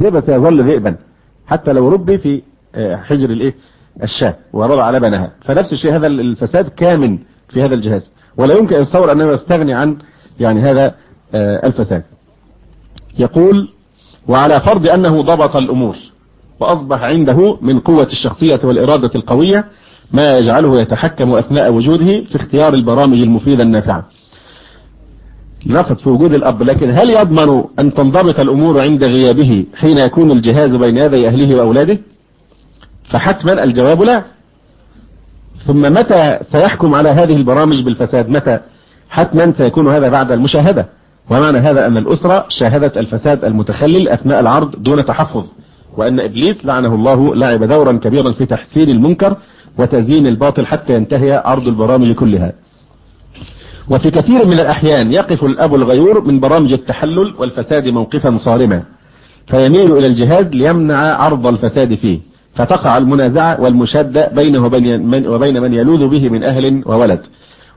الذئب سيظل ذئبا. حتى لو ربي في حجر الإيه؟ الشاة ورضع لبنها فنفس الشيء هذا الفساد كامن في هذا الجهاز. ولا يمكن أن يتصور أنه يستغني عن يعني هذا الفساد. يقول وعلى فرض أنه ضبط الأمور وأصبح عنده من قوة الشخصية والإرادة القوية ما يجعله يتحكم أثناء وجوده في اختيار البرامج المفيدة النافعة. نقد في وجود الأب لكن هل يضمن أن تنضبط الأمور عند غيابه حين يكون الجهاز بين يدي أهله وأولاده؟ فحتما الجواب لا. ثم متى سيحكم على هذه البرامج بالفساد؟ متى حتما سيكون هذا بعد المشاهدة؟ ومعنى هذا أن الأسرة شاهدت الفساد المتخلل أثناء العرض دون تحفظ وأن إبليس لعنه الله لعب دورا كبيرا في تحسين المنكر وتزيين الباطل حتى ينتهي عرض البرامج كلها. وفي كثير من الأحيان يقف الأب الغيور من برامج التحلل والفساد موقفا صارما فيميل إلى الجهاد ليمنع عرض الفساد فيه فتقع المنازعة والمشادة بينه وبين من, وبين من يلوذ به من أهل وولد.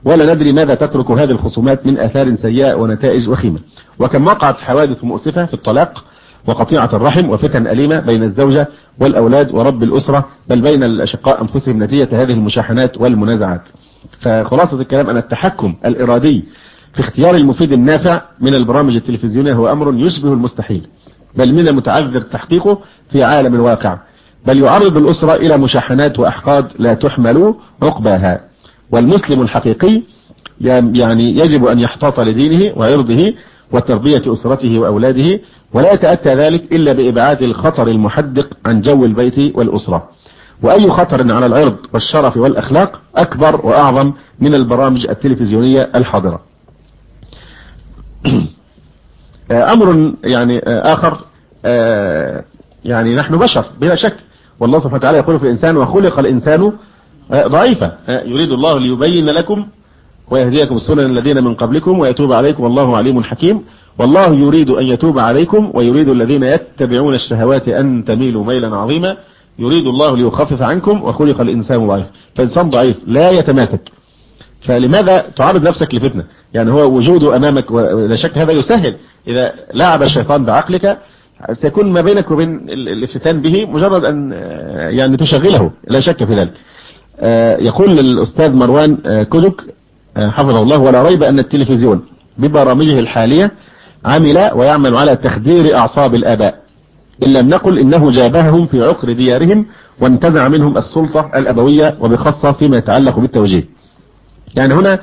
ولا ندري ماذا تترك هذه الخصومات من أثار سيئة ونتائج وخيمة. وكم وقعت حوادث مؤسفة في الطلاق وقطيعة الرحم وفتن أليمة بين الزوجة والأولاد ورب الأسرة بل بين الأشقاء أنفسهم نتيجة هذه المشاحنات والمنازعات. فخلاصة الكلام أن التحكم الإرادي في اختيار المفيد النافع من البرامج التلفزيونية هو أمر يشبه المستحيل بل من المتعذر تحقيقه في عالم الواقع بل يعرض الأسرة إلى مشاحنات وأحقاد لا تحمل عقباها. والمسلم الحقيقي يعني يجب أن يحتاط لدينه وعرضه وتربية أسرته وأولاده ولا يتأتى ذلك إلا بإبعاد الخطر المحدق عن جو البيت والأسرة. وأي خطر على العرض والشرف والأخلاق أكبر وأعظم من البرامج التلفزيونية الحاضرة. أمر يعني آخر يعني نحن بشر بلا شك. والله سبحانه وتعالى يقول في الإنسان وخلق الإنسان ضعيفا. يريد الله ليبين لكم ويهديكم السنن الذين من قبلكم ويتوب عليكم والله عليم حكيم. والله يريد أن يتوب عليكم ويريد الذين يتبعون الشهوات أن تميلوا ميلا عظيما. يريد الله ليخفف عنكم وخلق الإنسان ضعيف. فالإنسان ضعيف لا يتماسك. فلماذا تعرض نفسك لفتنة؟ يعني هو وجوده أمامك ولا شك هذا يسهل. إذا لعب الشيطان بعقلك سيكون ما بينك وبين الافتتان به مجرد أن يعني تشغله. لا شك في ذلك. يقول الأستاذ مروان كودك حفظه الله ولا ريب أن التلفزيون ببرامجه الحالية عمل ويعمل على تخدير أعصاب الآباء. إن لم نقل إنه جابههم في عقر ديارهم وانتزع منهم السلطة الأبوية وبخاصة فيما يتعلق بالتوجيه. يعني هنا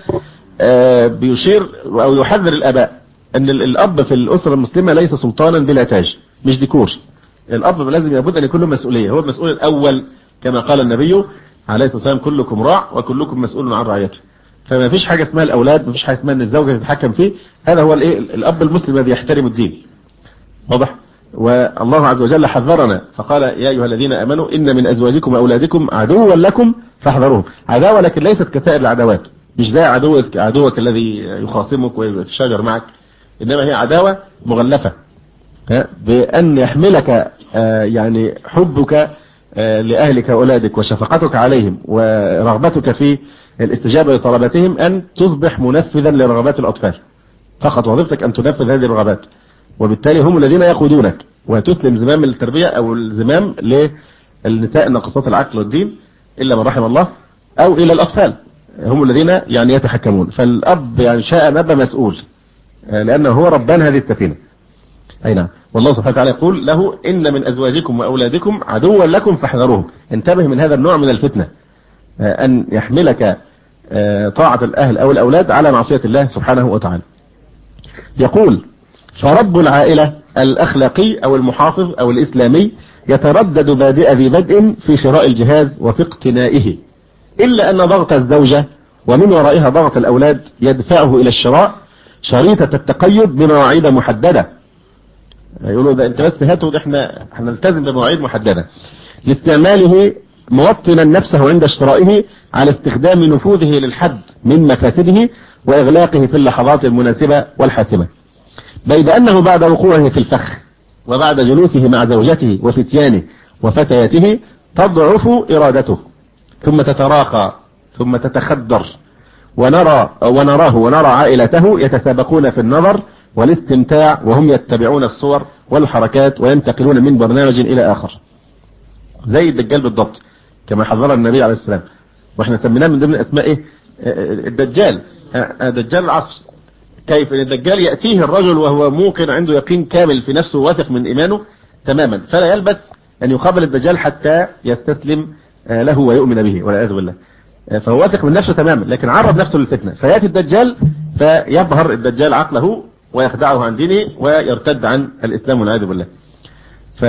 بيشير أو يحذر الآباء أن الأب في الأسرة المسلمة ليس سلطانا بلا تاج مش ديكور. الأب لازم يبد أن يكون له مسؤولية. هو المسؤول الأول كما قال النبي عليه الصلاة والسلام كلكم راع وكلكم مسؤول عن رعيته. فما فيش حاجة اسمها الأولاد ما فيش حاجة اسمها أن الزوجة تتحكم فيه هذا هو الأب المسلم الذي يحترم الدين. واضح؟ والله عز وجل حذرنا فقال يا أيها الذين أمنوا إن من أزواجكم وأولادكم عدوا لكم فاحذروهم. عداوة لكن ليست كسائر العداوات. مش زي عدوك عدوك الذي يخاصمك ويتشاجر معك إنما هي عداوة مغلفة. بأن يحملك يعني حبك لأهلك وأولادك وشفقتك عليهم ورغبتك في الاستجابة لطلباتهم أن تصبح منفذا لرغبات الأطفال. فقط وظيفتك أن تنفذ هذه الرغبات. وبالتالي هم الذين يقودونك. وتسلم زمام التربية أو الزمام للنساء ناقصات العقل والدين إلا من رحم الله أو إلى الأطفال. هم الذين يعني يتحكمون. فالأب يعني شاء نبى مسؤول لأنه هو ربان هذه السفينة. أي نعم. والله سبحانه وتعالى يقول له إن من أزواجكم وأولادكم عدوا لكم فاحذروهم. انتبه من هذا النوع من الفتنة أن يحملك طاعة الأهل أو الأولاد على معصية الله سبحانه وتعالى. يقول فرب العائلة الأخلاقي أو المحافظ أو الإسلامي يتردد بادئ ذي بدء في شراء الجهاز وفي اقتنائه. إلا أن ضغط الزوجة ومن ورائها ضغط الأولاد يدفعه إلى الشراء شريطة التقيد بمواعيد محددة. يقولوا ده أنت بس هاتوا ده إحنا هنلتزم بمواعيد محددة. لاستعماله موطنا نفسه عند اشترائه على استخدام نفوذه للحد من مفاسده وإغلاقه في اللحظات المناسبة والحاسمة. بيد أنه بعد وقوعه في الفخ وبعد جلوسه مع زوجته وفتيانه وفتياته تضعف إرادته ثم تتراخى ثم تتخدر ونرى ونراه ونرى عائلته يتسابقون في النظر والاستمتاع وهم يتبعون الصور والحركات وينتقلون من برنامج إلى آخر. زي الدجال بالضبط كما حذر النبي عليه السلام. وإحنا سميناه من ضمن أسماء إيه الدجال. دجال العصر. كيف إن الدجال يأتيه الرجل وهو موقن عنده يقين كامل في نفسه واثق من إيمانه تماما فلا يلبث أن يقابل الدجال حتى يستسلم له ويؤمن به والعياذ بالله. فهو واثق من نفسه تماما لكن عرض نفسه للفتنة. فيأتي الدجال فيظهر الدجال عقله ويخدعه عن دينه ويرتد عن الإسلام والعياذ بالله. ف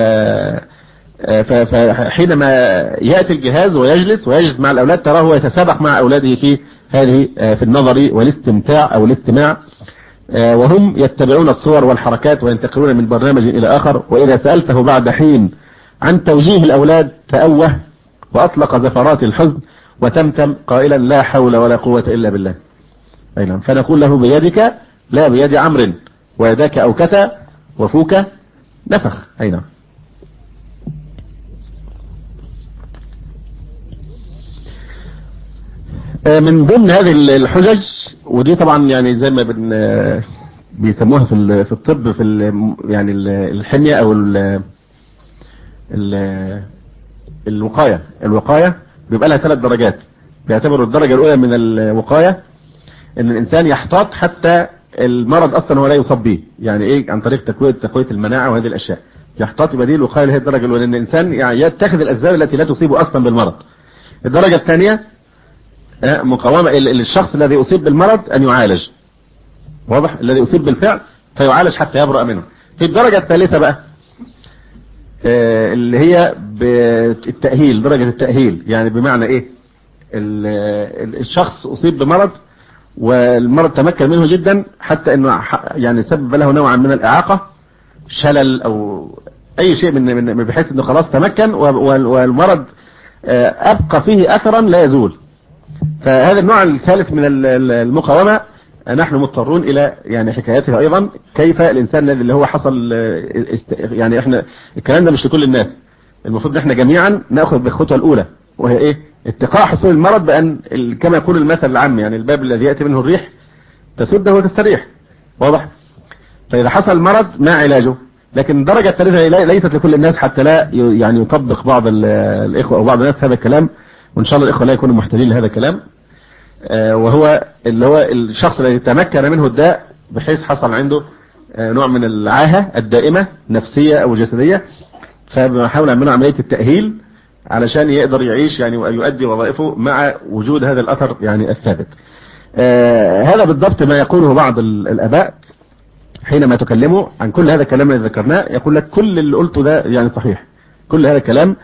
فحينما يأتي الجهاز ويجلس ويجلس مع الأولاد تراه يتسابق مع أولاده في هذه في النظر والاستمتاع أو الاستماع. وهم يتبعون الصور والحركات وينتقلون من برنامج إلى آخر. وإذا سألته بعد حين عن توجيه الأولاد تأوه وأطلق زفرات الحزن وتمتم قائلا لا حول ولا قوة إلا بالله. أي نعم. فنقول له بيدك؟ لا بيد عمرو. ويداك أوكتا وفوك؟ نفخ. أي نعم. من ضمن هذه الحجج ودي طبعا يعني زي ما بن بيسموها في في الطب في ال يعني الحمية أو ال الوقاية. الوقاية بيبقى لها ثلاث درجات. بيعتبروا الدرجة الأولى من الوقاية إن الإنسان يحتاط حتى المرض أصلا هو لا يصاب به. يعني إيه؟ عن طريق تقوية تقوية المناعة وهذه الأشياء. يحتاط دي الوقاية اللي هي الدرجة الأولى. إن الإنسان يعني يتخذ الأسباب التي لا تصيبه أصلا بالمرض. الدرجة الثانية مقاومة الشخص الذي أصيب بالمرض أن يعالج. واضح؟ الذي أصيب بالفعل فيعالج حتى يبرأ منه. في الدرجة الثالثة بقى اللي هي بالتأهيل درجة التأهيل. يعني بمعنى إيه؟ الشخص أصيب بمرض والمرض تمكن منه جدا حتى أنه يعني سبب له نوعا من الإعاقة شلل أو أي شيء من بحيث أنه خلاص تمكن والمرض أبقى فيه أثرا لا يزول. فهذا النوع الثالث من المقاومة نحن مضطرون إلى يعني حكايتها أيضا كيف الإنسان الذي هو حصل يعني إحنا الكلام ده مش لكل الناس. المفروض إحنا جميعا نأخذ بالخطوة الأولى وهي إيه؟ اتقاء حصول المرض بأن كما يقول المثل العام يعني الباب الذي يأتي منه الريح تسده وتستريح. واضح؟ فإذا حصل المرض ما علاجه؟ لكن الدرجة الثالثة ليست لكل الناس حتى لا يعني يطبق بعض الإخوة أو بعض الناس هذا الكلام. وإن شاء الله الإخوة لا يكونوا محتاجين لهذا الكلام وهو اللي هو الشخص الذي تمكن منه الداء بحيث حصل عنده نوع من العاهة الدائمة نفسية أو جسدية فبنحاول نعمل عملية التأهيل علشان يقدر يعيش يعني ويؤدي وظائفه مع وجود هذا الأثر يعني الثابت. هذا بالضبط ما يقوله بعض الأباء حينما تكلموا عن كل هذا الكلام الذي ذكرناه يقول لك كل اللي قلته ده يعني صحيح كل هذا الكلام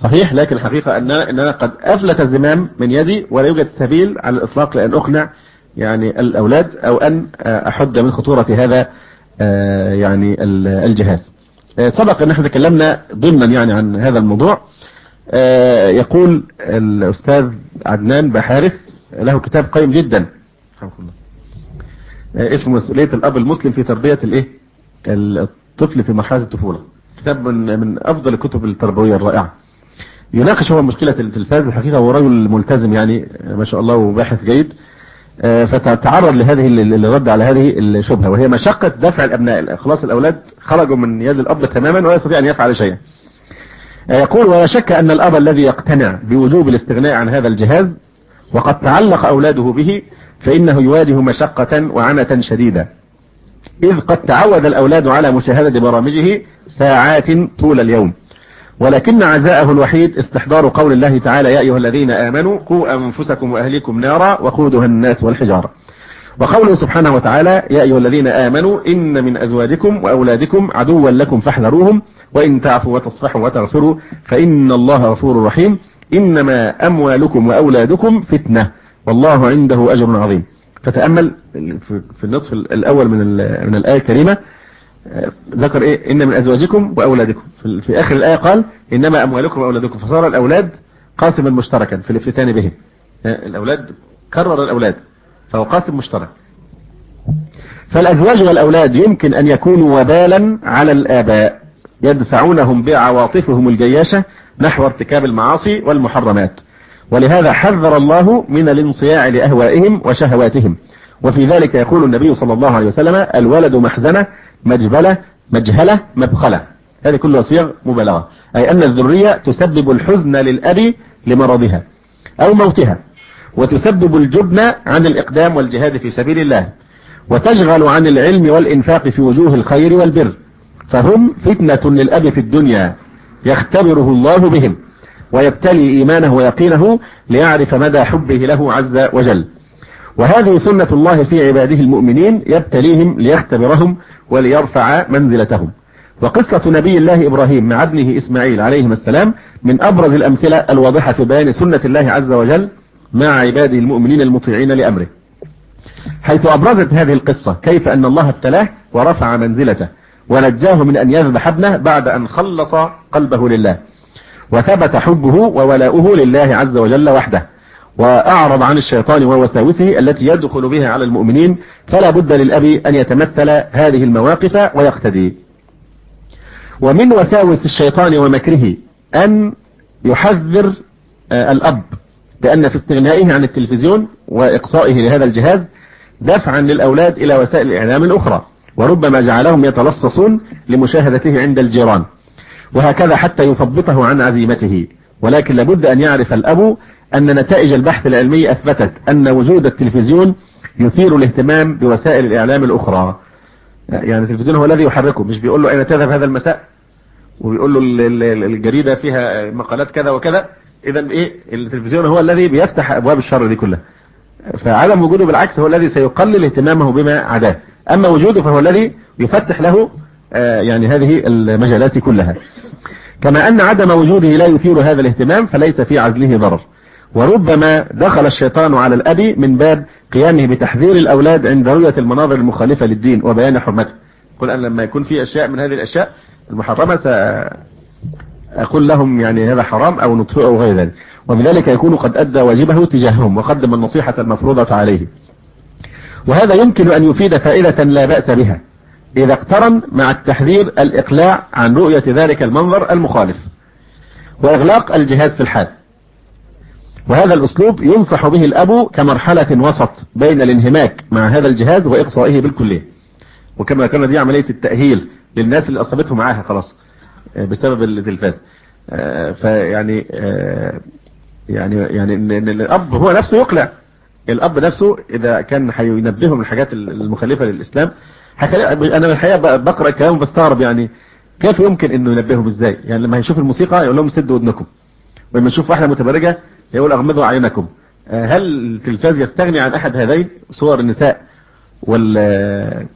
صحيح لكن الحقيقة أن أنا قد أفلت الزمام من يدي ولا يوجد سبيل على الإطلاق لأن أقنع يعني الأولاد أو أن أحد من خطورة هذا يعني الجهاز. سبق أن إحنا تكلمنا ضمنا يعني عن هذا الموضوع. يقول الأستاذ عدنان بحارث له كتاب قيم جدا. اسمه مسؤولية الأب المسلم في تربية الإيه؟ الطفل في مرحلة الطفولة. كتاب من, من أفضل الكتب التربوية الرائعة. يناقش هو مشكلة التلفاز الحقيقة هو رجل ملتزم يعني ما شاء الله وباحث جيد. فتتعرض لهذه الرد على هذه الشبهة وهي مشقة دفع الأبناء. خلاص الأولاد خرجوا من يد الأب تماما ولا يستطيع أن يفعل شيئا يقول ولا شك أن الأب الذي يقتنع بوجوب الاستغناء عن هذا الجهاز وقد تعلق أولاده به فإنه يواجه مشقة وعنة شديدة. إذ قد تعود الأولاد على مشاهدة برامجه ساعات طول اليوم. ولكن عزاءه الوحيد استحضار قول الله تعالى يا أيها الذين آمنوا قوا أنفسكم وأهليكم نارا وقودها الناس والحجارة. وقوله سبحانه وتعالى يا أيها الذين آمنوا إن من أزواجكم وأولادكم عدوا لكم فاحذروهم وإن تعفوا وتصفحوا وتغفروا فإن الله غفور رحيم. إنما أموالكم وأولادكم فتنة. والله عنده أجر عظيم. فتأمل في النصف الأول من من الآية الكريمة ذكر إيه؟ إن من أزواجكم وأولادكم. في آخر الآية قال إنما أموالكم وأولادكم. فصار الأولاد قاسما مشتركا في الافتتان بهم. الأولاد كرر الأولاد فهو قاسم مشترك. فالأزواج والأولاد يمكن أن يكونوا وبالا على الآباء يدفعونهم بعواطفهم الجياشة نحو ارتكاب المعاصي والمحرمات. ولهذا حذر الله من الانصياع لأهوائهم وشهواتهم. وفي ذلك يقول النبي صلى الله عليه وسلم الولد محزنة مجبلة مجهلة مبخلة. هذه كلها صيغ مبالغة. أي أن الذرية تسبب الحزن للأب لمرضها أو موتها وتسبب الجبن عن الإقدام والجهاد في سبيل الله وتشغل عن العلم والإنفاق في وجوه الخير والبر. فهم فتنة للأب في الدنيا يختبره الله بهم ويبتلي إيمانه ويقينه ليعرف مدى حبه له عز وجل. وهذه سنة الله في عباده المؤمنين يبتليهم ليختبرهم وليرفع منزلتهم. وقصة نبي الله إبراهيم مع ابنه إسماعيل عليهما السلام من أبرز الأمثلة الواضحة في بيان سنة الله عز وجل مع عباده المؤمنين المطيعين لأمره. حيث أبرزت هذه القصة كيف أن الله ابتلاه ورفع منزلته ونجاه من أن يذبح ابنه بعد أن خلص قلبه لله وثبت حبه وولاؤه لله عز وجل وحده. وأعرض عن الشيطان ووساوسه التي يدخل بها على المؤمنين فلا بد للأب أن يتمثل هذه المواقف ويقتدي. ومن وساوس الشيطان ومكره أن يحذر الأب بأن في استغنائه عن التلفزيون وإقصائه لهذا الجهاز دفعا للأولاد إلى وسائل الإعلام الأخرى وربما جعلهم يتلصصون لمشاهدته عند الجيران. وهكذا حتى يثبطه عن عزيمته. ولكن لابد أن يعرف الأب أن نتائج البحث العلمي أثبتت أن وجود التلفزيون يثير الاهتمام بوسائل الإعلام الأخرى. يعني التلفزيون هو الذي يحركه مش بيقول له أين تذهب هذا المساء؟ وبيقول له الجريدة فيها مقالات كذا وكذا. إذا إيه؟ التلفزيون هو الذي بيفتح أبواب الشر دي كلها. فعدم وجوده بالعكس هو الذي سيقلل اهتمامه بما عداه. أما وجوده فهو الذي يفتح له يعني هذه المجالات كلها. كما أن عدم وجوده لا يثير هذا الاهتمام فليس في عزله ضرر. وربما دخل الشيطان على الأب من باب قيامه بتحذير الأولاد عند رؤية المناظر المخالفة للدين وبيان حرمته. قل أن لما يكون في أشياء من هذه الأشياء المحرمة سأقول لهم يعني هذا حرام أو نطفئ أو غير ذلك. وبذلك يكون قد أدى واجبه تجاههم وقدم النصيحة المفروضة عليه. وهذا يمكن أن يفيد فائدة لا بأس بها. إذا اقترن مع التحذير الإقلاع عن رؤية ذلك المنظر المخالف. وإغلاق الجهاز في الحال. وهذا الأسلوب ينصح به الأب كمرحلة وسط بين الانهماك مع هذا الجهاز وإقصائه بالكلية. وكما كان دي عملية التأهيل للناس اللي أصابته معاها خلاص بسبب التلفاز. فيعني يعني يعني إن الأب هو نفسه يقلع. الأب نفسه إذا كان هينبهه من الحاجات المخالفة للإسلام أنا الحقيقة بقرأ الكلام بستغرب يعني كيف يمكن إنه ينبههم إزاي؟ يعني لما يشوف الموسيقى يقول لهم سدوا ودنكم. ولما يشوف واحدة متبرجة يقول أغمضوا اعينكم هل التلفاز يستغني عن أحد هذين صور النساء وال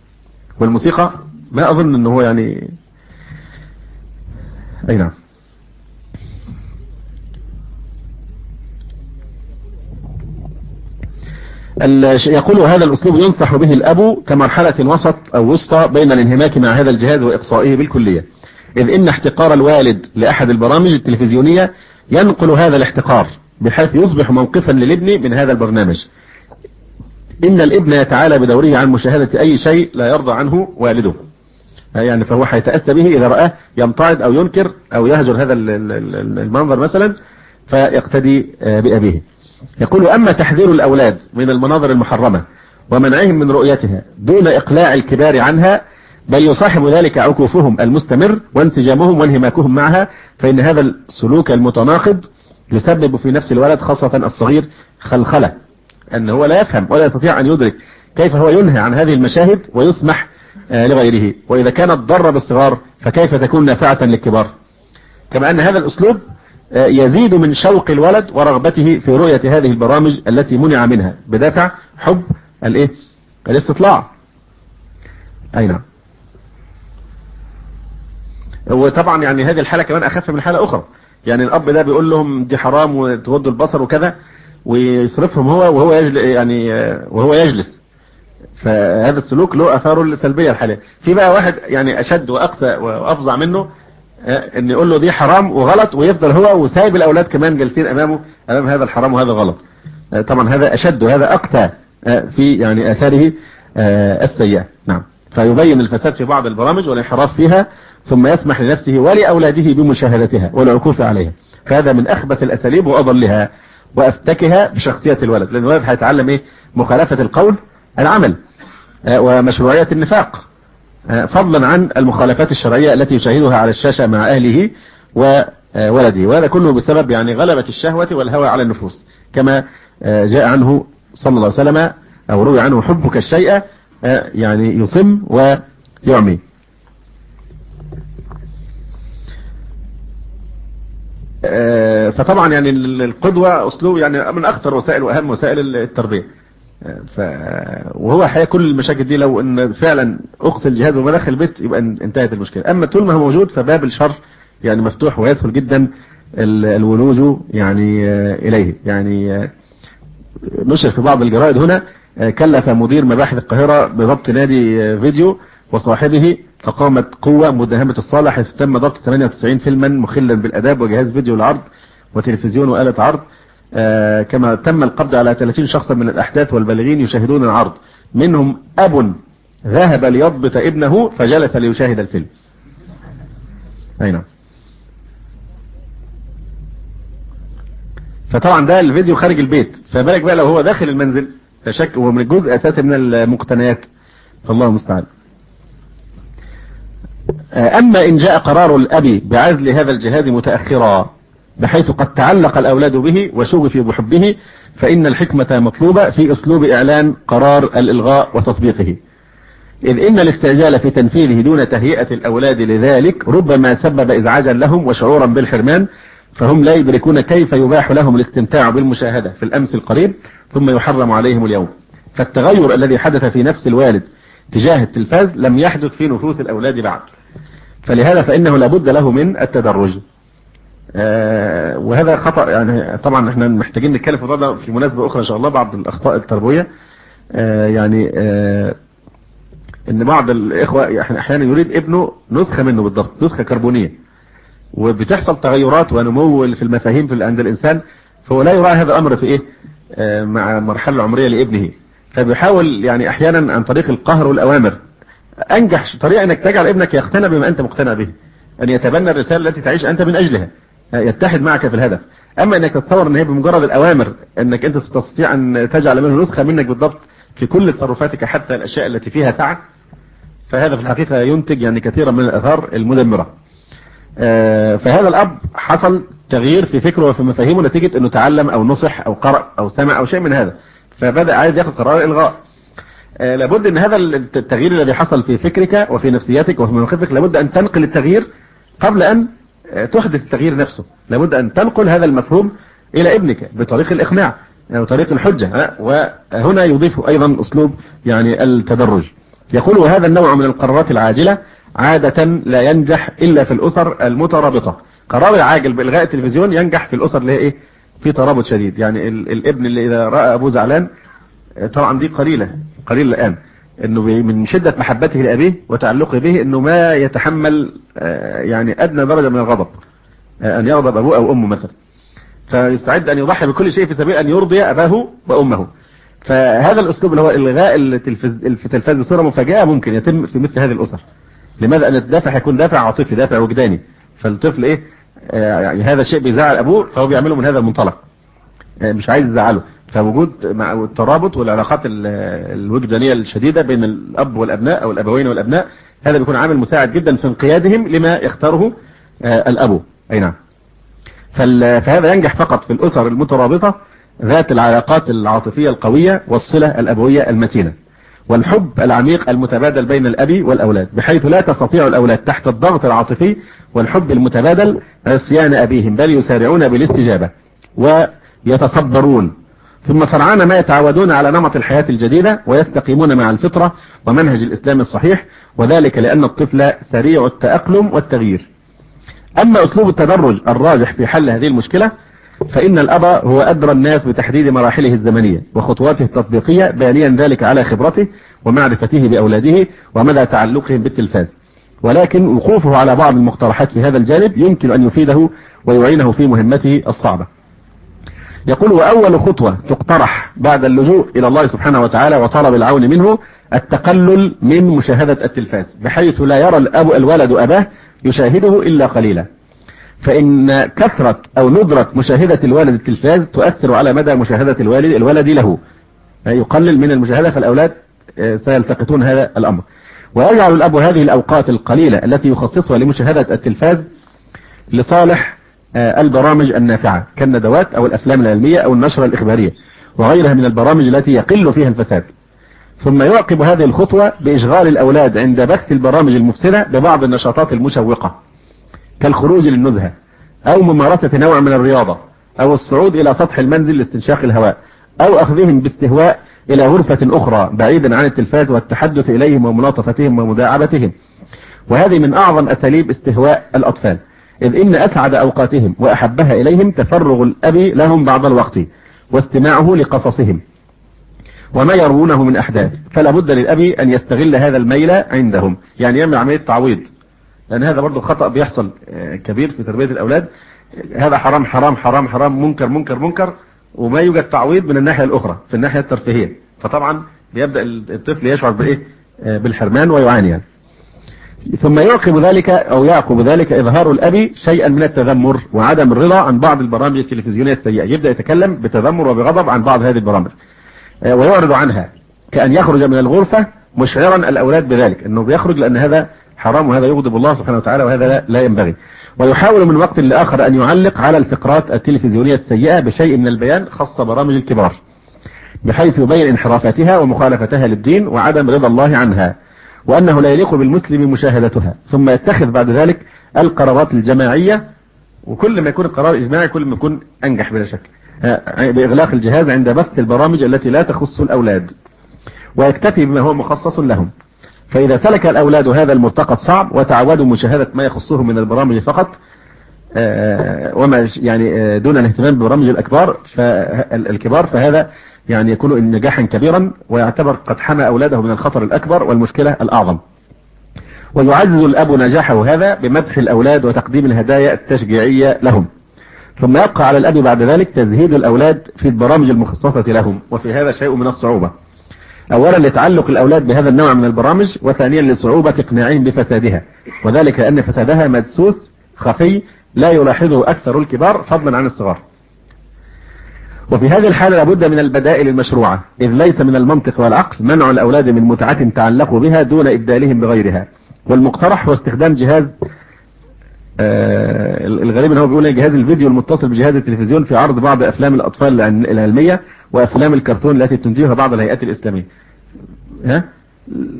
والموسيقى؟ ما أظن إنه هو يعني أي نعم. يقول هذا الأسلوب ينصح به الأب كمرحلة وسط أو وسطى بين الانهماك مع هذا الجهاز وإقصائه بالكلية. إذ إن احتقار الوالد لأحد البرامج التلفزيونية ينقل هذا الاحتقار. بحيث يصبح موقفا للابن من هذا البرنامج. إن الابن يتعالى بدوره عن مشاهدة أي شيء لا يرضى عنه والده. يعني فهو هيتأسى به إذا رآه يمتعض أو ينكر أو يهجر هذا المنظر مثلا فيقتدي بأبيه. يقول أما تحذير الأولاد من المناظر المحرمة ومنعهم من رؤيتها دون إقلاع الكبار عنها بل يصاحب ذلك عكوفهم المستمر وانسجامهم وانهماكهم معها فإن هذا السلوك المتناقض يسبب في نفس الولد خاصة الصغير خلخلة أنه هو لا يفهم ولا يستطيع أن يدرك كيف هو ينهى عن هذه المشاهد ويسمح لغيره. وإذا كانت ضر بالصغار فكيف تكون نافعة للكبار؟ كما أن هذا الأسلوب يزيد من شوق الولد ورغبته في رؤية هذه البرامج التي منع منها. بدافع حب الإيه؟ الاستطلاع. أي نعم. وطبعا يعني هذه الحالة كمان أخف من حالة أخرى. يعني الأب ده بيقول لهم دي حرام وتغضوا البصر وكذا ويصرفهم هو وهو يجلس يعني وهو يجلس. فهذا السلوك له اثاره السلبية الحالية. في بقى واحد يعني أشد وأقسى وأفظع منه إن يقول له دي حرام وغلط ويفضل هو وسايب الأولاد كمان جالسين أمامه أمام هذا الحرام وهذا غلط. طبعا هذا أشد وهذا أقسى في يعني آثاره السيئة. نعم. فيبين الفساد في بعض البرامج والانحراف فيها ثم يسمح لنفسه ولأولاده بمشاهدتها والعكوف عليها. فهذا من أخبث الأساليب وأضلها وأفتكها بشخصية الولد لأن الولد هيتعلم إيه؟ مخالفة القول العمل ومشروعية النفاق فضلا عن المخالفات الشرعية التي يشاهدها على الشاشة مع أهله وولده وهذا كله بسبب يعني غلبة الشهوة والهوى على النفوس كما جاء عنه صلى الله عليه وسلم أو روي عنه حبك الشيء يعني يصم ويعمي. فطبعا يعني القدوة أسلوب يعني من أخطر وسائل وأهم وسائل التربية. ف... وهو الحقيقة كل المشاكل دي لو إن فعلا اقصي الجهاز وما البيت يبقى انتهت المشكلة. أما طول ما هو موجود فباب الشر يعني مفتوح ويسهل جدا الولوج يعني إليه. يعني نشر في بعض الجرائد هنا كلف مدير مباحث القاهرة بضبط نادي فيديو وصاحبه فقامت قوة مداهمة الصالح حيث تم ضبط 98 فيلما مخلا بالاداب وجهاز فيديو العرض وتلفزيون وآلة عرض. آه كما تم القبض على 30 شخصا من الأحداث والبالغين يشاهدون العرض. منهم أب ذهب ليضبط ابنه فجلس ليشاهد الفيلم. أي نعم. فطبعا ده الفيديو خارج البيت. فبالك بقى لو هو داخل المنزل؟ فشك هو من الجزء أساسي من المقتنيات. فالله المستعان. أما إن جاء قرار الأب بعزل هذا الجهاز متأخرا بحيث قد تعلق الأولاد به وشغفوا بحبه فإن الحكمة مطلوبة في أسلوب إعلان قرار الإلغاء وتطبيقه. إذ إن الاستعجال في تنفيذه دون تهيئة الأولاد لذلك ربما سبب إزعاجا لهم وشعورا بالحرمان فهم لا يدركون كيف يباح لهم الاستمتاع بالمشاهدة في الأمس القريب ثم يحرم عليهم اليوم. فالتغير الذي حدث في نفس الوالد تجاه التلفاز لم يحدث في نفوس الأولاد بعد. فلهذا فإنه لابد له من التدرج. آه وهذا خطأ يعني طبعا إحنا محتاجين نتكلم في الموضوع في مناسبة أخرى إن شاء الله بعض الأخطاء التربوية. آه يعني آه إن بعض الإخوة أحيانا يريد ابنه نسخة منه بالضبط نسخة كربونية. وبتحصل تغيرات ونمو في المفاهيم في عند الإنسان فهو لا يراعي هذا الأمر في إيه؟ مع المرحلة العمرية لابنه. فبيحاول يعني أحيانا عن طريق القهر والأوامر. أنجح طريقة أنك تجعل ابنك يقتنع بما أنت مقتنع به. أن يتبنى الرسالة التي تعيش أنت من أجلها. يتحد معك في الهدف. أما إنك تتصور إن هي بمجرد الأوامر إنك أنت تستطيع أن تجعل منه نسخة منك بالضبط في كل تصرفاتك حتى الأشياء التي فيها سعة فهذا في الحقيقة ينتج يعني كثيرا من الاثار المدمرة. فهذا الأب حصل تغيير في فكره وفي مفاهيمه نتيجة إنه تعلم أو نصح أو قرأ أو سمع أو شيء من هذا. فبدأ عايز ياخذ قرار الغاء لابد إن هذا التغيير الذي حصل في فكرك وفي نفسيتك وفي مواقفك لابد أن تنقل التغيير قبل أن تحدث التغيير نفسه. لابد أن تنقل هذا المفهوم إلى ابنك بطريق الإقناع أو طريق الحجة وهنا يضيف أيضا أسلوب يعني التدرج. يقول وهذا النوع من القرارات العاجلة عادة لا ينجح إلا في الأسر المترابطة. قرار العاجل بإلغاء التلفزيون ينجح في الأسر اللي هي إيه؟ في ترابط شديد. يعني الابن اللي إذا رأى أبوه زعلان طبعا دي قليلة قليلة الآن. إنه من شدة محبته لأبيه وتعلقه به إنه ما يتحمل يعني أدنى درجة من الغضب أن يغضب أبوه أو أمه مثلا. فيستعد أن يضحي بكل شيء في سبيل أن يرضي أباه وأمه. فهذا الأسلوب اللي هو إلغاء التلفاز بصورة مفاجئة ممكن يتم في مثل هذه الأسر. لماذا؟ أن الدافع هيكون دافع عاطفي دافع وجداني. فالطفل إيه؟ يعني هذا الشيء بيزعل أبوه فهو بيعمله من هذا المنطلق. مش عايز يزعله. فوجود مع الترابط والعلاقات الوجدانية الشديدة بين الأب والأبناء أو الأبوين والأبناء هذا بيكون عامل مساعد جدا في انقيادهم لما يختاره الأب أي نعم. فهذا ينجح فقط في الأسر المترابطة ذات العلاقات العاطفية القوية والصلة الأبوية المتينة. والحب العميق المتبادل بين الأب والأولاد بحيث لا تستطيع الأولاد تحت الضغط العاطفي والحب المتبادل عصيان أبيهم بل يسارعون بالاستجابة ويتصبرون. ثم سرعان ما يتعودون على نمط الحياة الجديدة ويستقيمون مع الفطرة ومنهج الإسلام الصحيح وذلك لأن الطفل سريع التأقلم والتغيير. أما أسلوب التدرج الراجح في حل هذه المشكلة فإن الأب هو أدرى الناس بتحديد مراحله الزمنية وخطواته التطبيقية بانيا ذلك على خبرته ومعرفته بأولاده ومدى تعلقهم بالتلفاز. ولكن وقوفه على بعض المقترحات في هذا الجانب يمكن أن يفيده ويعينه في مهمته الصعبة. يقول وأول خطوة تقترح بعد اللجوء إلى الله سبحانه وتعالى وطلب العون منه التقلل من مشاهدة التلفاز بحيث لا يرى الأب الولد أباه يشاهده إلا قليلا. فإن كثرة أو ندرة مشاهدة الوالد التلفاز تؤثر على مدى مشاهدة الوالد الولد له. يقلل من المشاهدة فالأولاد سيلتقطون هذا الأمر. ويجعل الأب هذه الأوقات القليلة التي يخصصها لمشاهدة التلفاز لصالح البرامج النافعة كالندوات أو الأفلام العلمية أو النشرة الإخبارية وغيرها من البرامج التي يقل فيها الفساد. ثم يعقب هذه الخطوة بإشغال الأولاد عند بث البرامج المفسدة ببعض النشاطات المشوقة كالخروج للنزهة أو ممارسة نوع من الرياضة أو الصعود إلى سطح المنزل لاستنشاق الهواء أو أخذهم باستهواء إلى غرفة أخرى بعيدا عن التلفاز والتحدث إليهم وملاطفتهم ومداعبتهم. وهذه من أعظم أساليب استهواء الأطفال. إذ إن أسعد أوقاتهم وأحبها إليهم تفرغ الأب لهم بعض الوقت واستماعه لقصصهم. وما يروونه من أحداث. فلا بد للأب أن يستغل هذا الميل عندهم. يعني يعمل عملية تعويض لأن هذا برضو خطأ بيحصل كبير في تربية الأولاد. هذا حرام حرام حرام حرام منكر منكر منكر. وما يوجد تعويض من الناحية الأخرى في الناحية الترفيهية. فطبعا بيبدأ الطفل يشعر بإيه؟ بالحرمان ويعاني يعني. ثم يعقب ذلك أو يعقب ذلك إظهار الأب شيئا من التذمر وعدم الرضا عن بعض البرامج التلفزيونية السيئة. يبدأ يتكلم بتذمر وبغضب عن بعض هذه البرامج. ويعرض عنها كأن يخرج من الغرفة مشعرا الأولاد بذلك أنه بيخرج لأن هذا حرام وهذا يغضب الله سبحانه وتعالى وهذا لا ينبغي. ويحاول من وقت لآخر أن يعلق على الفقرات التلفزيونية السيئة بشيء من البيان خاصة برامج الكبار بحيث يبين انحرافتها ومخالفتها للدين وعدم رضا الله عنها وأنه لا يليق بالمسلم مشاهدتها. ثم يتخذ بعد ذلك القرارات الجماعية وكل ما يكون القرار إجماعي كل ما يكون أنجح بلا شك. بإغلاق الجهاز عند بث البرامج التي لا تخص الأولاد. ويكتفي بما هو مخصص لهم. فإذا سلك الأولاد هذا المرتقى الصعب وتعودوا مشاهدة ما يخصهم من البرامج فقط وما يعني دون الاهتمام ببرامج الأكبار فالكبار فهذا يعني يكون نجاحا كبيرا ويعتبر قد حمى أولاده من الخطر الأكبر والمشكلة الأعظم. ويعزز الأب نجاحه هذا بمدح الأولاد وتقديم الهدايا التشجيعية لهم. ثم يبقى على الأب بعد ذلك تزهيد الأولاد في البرامج المخصصة لهم وفي هذا شيء من الصعوبة. أولا لتعلق الأولاد بهذا النوع من البرامج وثانيا لصعوبة إقناعهم بفسادها. وذلك أن فسادها مدسوس خفي لا يلاحظه أكثر الكبار فضلا عن الصغار. وفي هذه الحالة لابد من البدائل المشروعة. إذ ليس من المنطق والعقل منع الأولاد من متعة تعلقوا بها دون إبدالهم بغيرها. والمقترح هو استخدام جهاز آه الغريب إن هو بيقول جهاز الفيديو المتصل بجهاز التلفزيون في عرض بعض أفلام الأطفال العلمية وأفلام الكرتون التي تنتجها بعض الهيئات الإسلامية. ها؟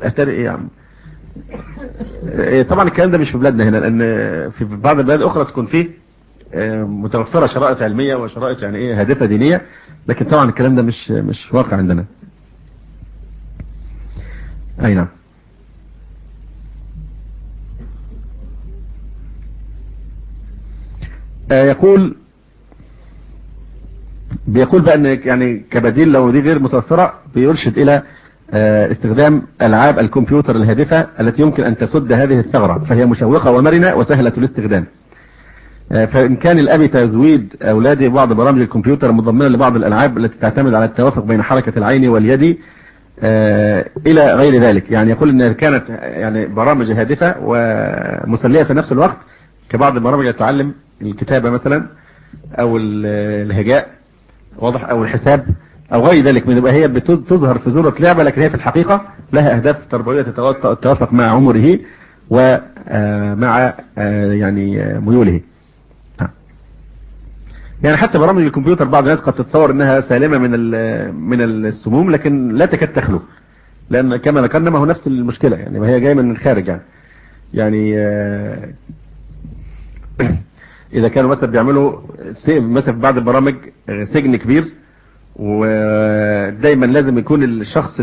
أتاري إيه يا عم؟ طبعا الكلام ده مش في بلادنا هنا لأن في بعض البلاد الاخرى تكون فيه متوفرة شرائط علمية وشرائط يعني إيه هادفة دينية لكن طبعا الكلام ده مش مش واقع عندنا. أي نعم. يقول بيقول بقى إن يعني كبديل لو دي غير متوفرة بيرشد إلى استخدام ألعاب الكمبيوتر الهادفة التي يمكن أن تسد هذه الثغرة فهي مشوقة ومرنة وسهلة الاستخدام. فإن كان الأب تزويد أولاده بعض برامج الكمبيوتر مضمنة لبعض الألعاب التي تعتمد على التوافق بين حركة العين واليد إلى غير ذلك. يعني يقول إن كانت يعني برامج هادفة ومسلية في نفس الوقت كبعض البرامج التي تعلم الكتابة مثلا أو الهجاء. واضح أو الحساب أو غير ذلك من هي بتظهر في صورة لعبة لكن هي في الحقيقة لها أهداف تربوية تتوافق مع عمره ومع يعني ميوله. يعني حتى برامج الكمبيوتر بعض الناس قد تتصور إنها سالمة من من السموم لكن لا تكاد تخلو لأن كما ذكرنا ما هو نفس المشكلة يعني ما هي جاية من الخارج يعني يعني إذا كانوا مثلا بيعملوا مثلا بعض البرامج سجن كبير ودايما لازم يكون الشخص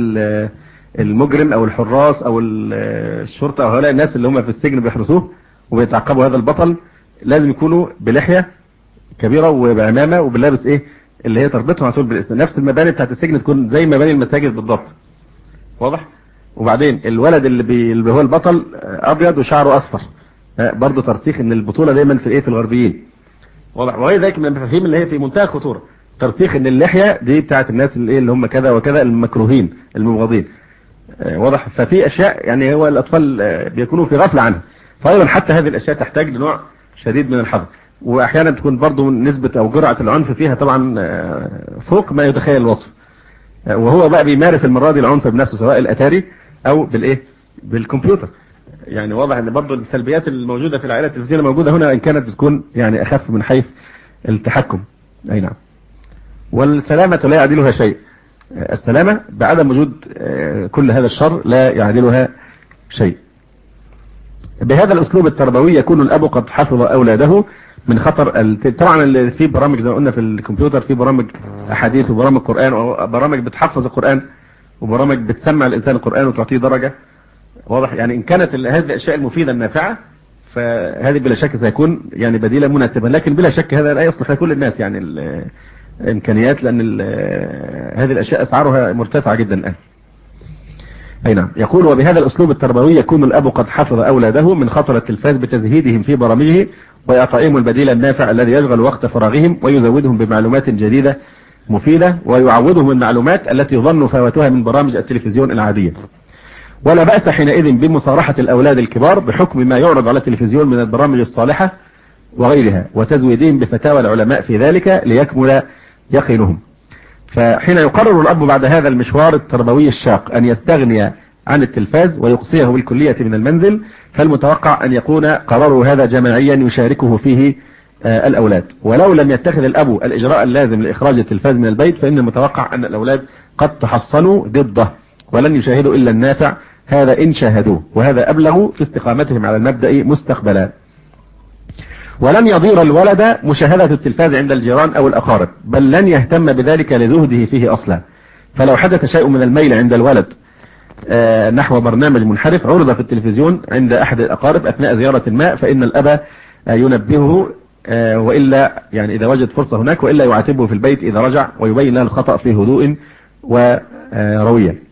المجرم أو الحراس أو الشرطة أو هؤلاء الناس اللي هم في السجن بيحرسوه وبيتعقبوا هذا البطل لازم يكونوا بلحية كبيرة وبعمامة وباللابس إيه؟ اللي هي تربطهم على طول بالاسم نفس المباني بتاعت السجن تكون زي مباني المساجد بالضبط. واضح؟ وبعدين الولد اللي, بي... اللي هو البطل أبيض وشعره أصفر. برضه ترسيخ إن البطولة دايما في الإيه في الغربيين. واضح. وغير ذلك من المفاهيم اللي هي في منتهى الخطورة. ترسيخ إن اللحية دي بتاعت الناس اللي إيه اللي هم كذا وكذا المكروهين المبغضين. واضح. ففي أشياء يعني هو الأطفال بيكونوا في غفلة عنها. فايضا حتى هذه الأشياء تحتاج لنوع شديد من الحذر واحيانا تكون برضو نسبة أو جرعة العنف فيها طبعا فوق ما يتخيل الوصف. وهو بقى بيمارس المرة دي العنف بنفسه سواء الأتاري أو بالإيه؟ بالكمبيوتر. يعني واضح إن برضه السلبيات الموجودة في العائلة التلفزيونية موجودة هنا وان كانت بتكون يعني أخف من حيث التحكم. أي نعم. والسلامة لا يعدلها شيء. السلامة بعدم وجود كل هذا الشر لا يعدلها شيء. بهذا الأسلوب التربوي يكون الأب قد حفظ أولاده من خطر طبعا في برامج زي ما قلنا في الكمبيوتر في برامج أحاديث وبرامج قرآن وبرامج بتحفظ القرآن وبرامج بتسمع الإنسان القرآن وتعطيه درجة. واضح؟ يعني إن كانت هذه الأشياء المفيدة النافعة فهذه بلا شك سيكون يعني بديلا مناسبا لكن بلا شك هذا لا يصلح لكل الناس يعني الإمكانيات لأن هذه الأشياء أسعارها مرتفعة جدا الآن. أي نعم. يقول وبهذا الأسلوب التربوي يكون الأب قد حفظ أولاده من خطر التلفاز بتزهيدهم في برامجه ويعطيهم البديل النافع الذي يشغل وقت فراغهم ويزودهم بمعلومات جديدة مفيدة ويعوضهم المعلومات التي يظن فواتها من برامج التلفزيون العادية. ولا بأس حينئذ بمصارحة الأولاد الكبار بحكم ما يعرض على التلفزيون من البرامج الصالحة وغيرها وتزويدهم بفتاوى العلماء في ذلك ليكمل يقينهم. فحين يقرر الأب بعد هذا المشوار التربوي الشاق أن يستغني عن التلفاز ويقصيه بالكلية من المنزل فالمتوقع أن يكون قراره هذا جماعيا يشاركه فيه الأولاد. ولو لم يتخذ الأب الإجراء اللازم لإخراج التلفاز من البيت فإن المتوقع أن الأولاد قد تحصنوا ضده ولن يشاهدوا إلا النافع هذا إن شاهدوه وهذا أبلغ في استقامتهم على المبدأ مستقبلا. ولن يضير الولد مشاهدة التلفاز عند الجيران أو الأقارب بل لن يهتم بذلك لزهده فيه أصلا. فلو حدث شيء من الميل عند الولد نحو برنامج منحرف عرض في التلفزيون عند أحد الأقارب أثناء زيارة ما فإن الأب ينبهه وإلا يعني إذا وجد فرصة هناك وإلا يعاتبه في البيت إذا رجع ويبين له الخطأ في هدوء وروية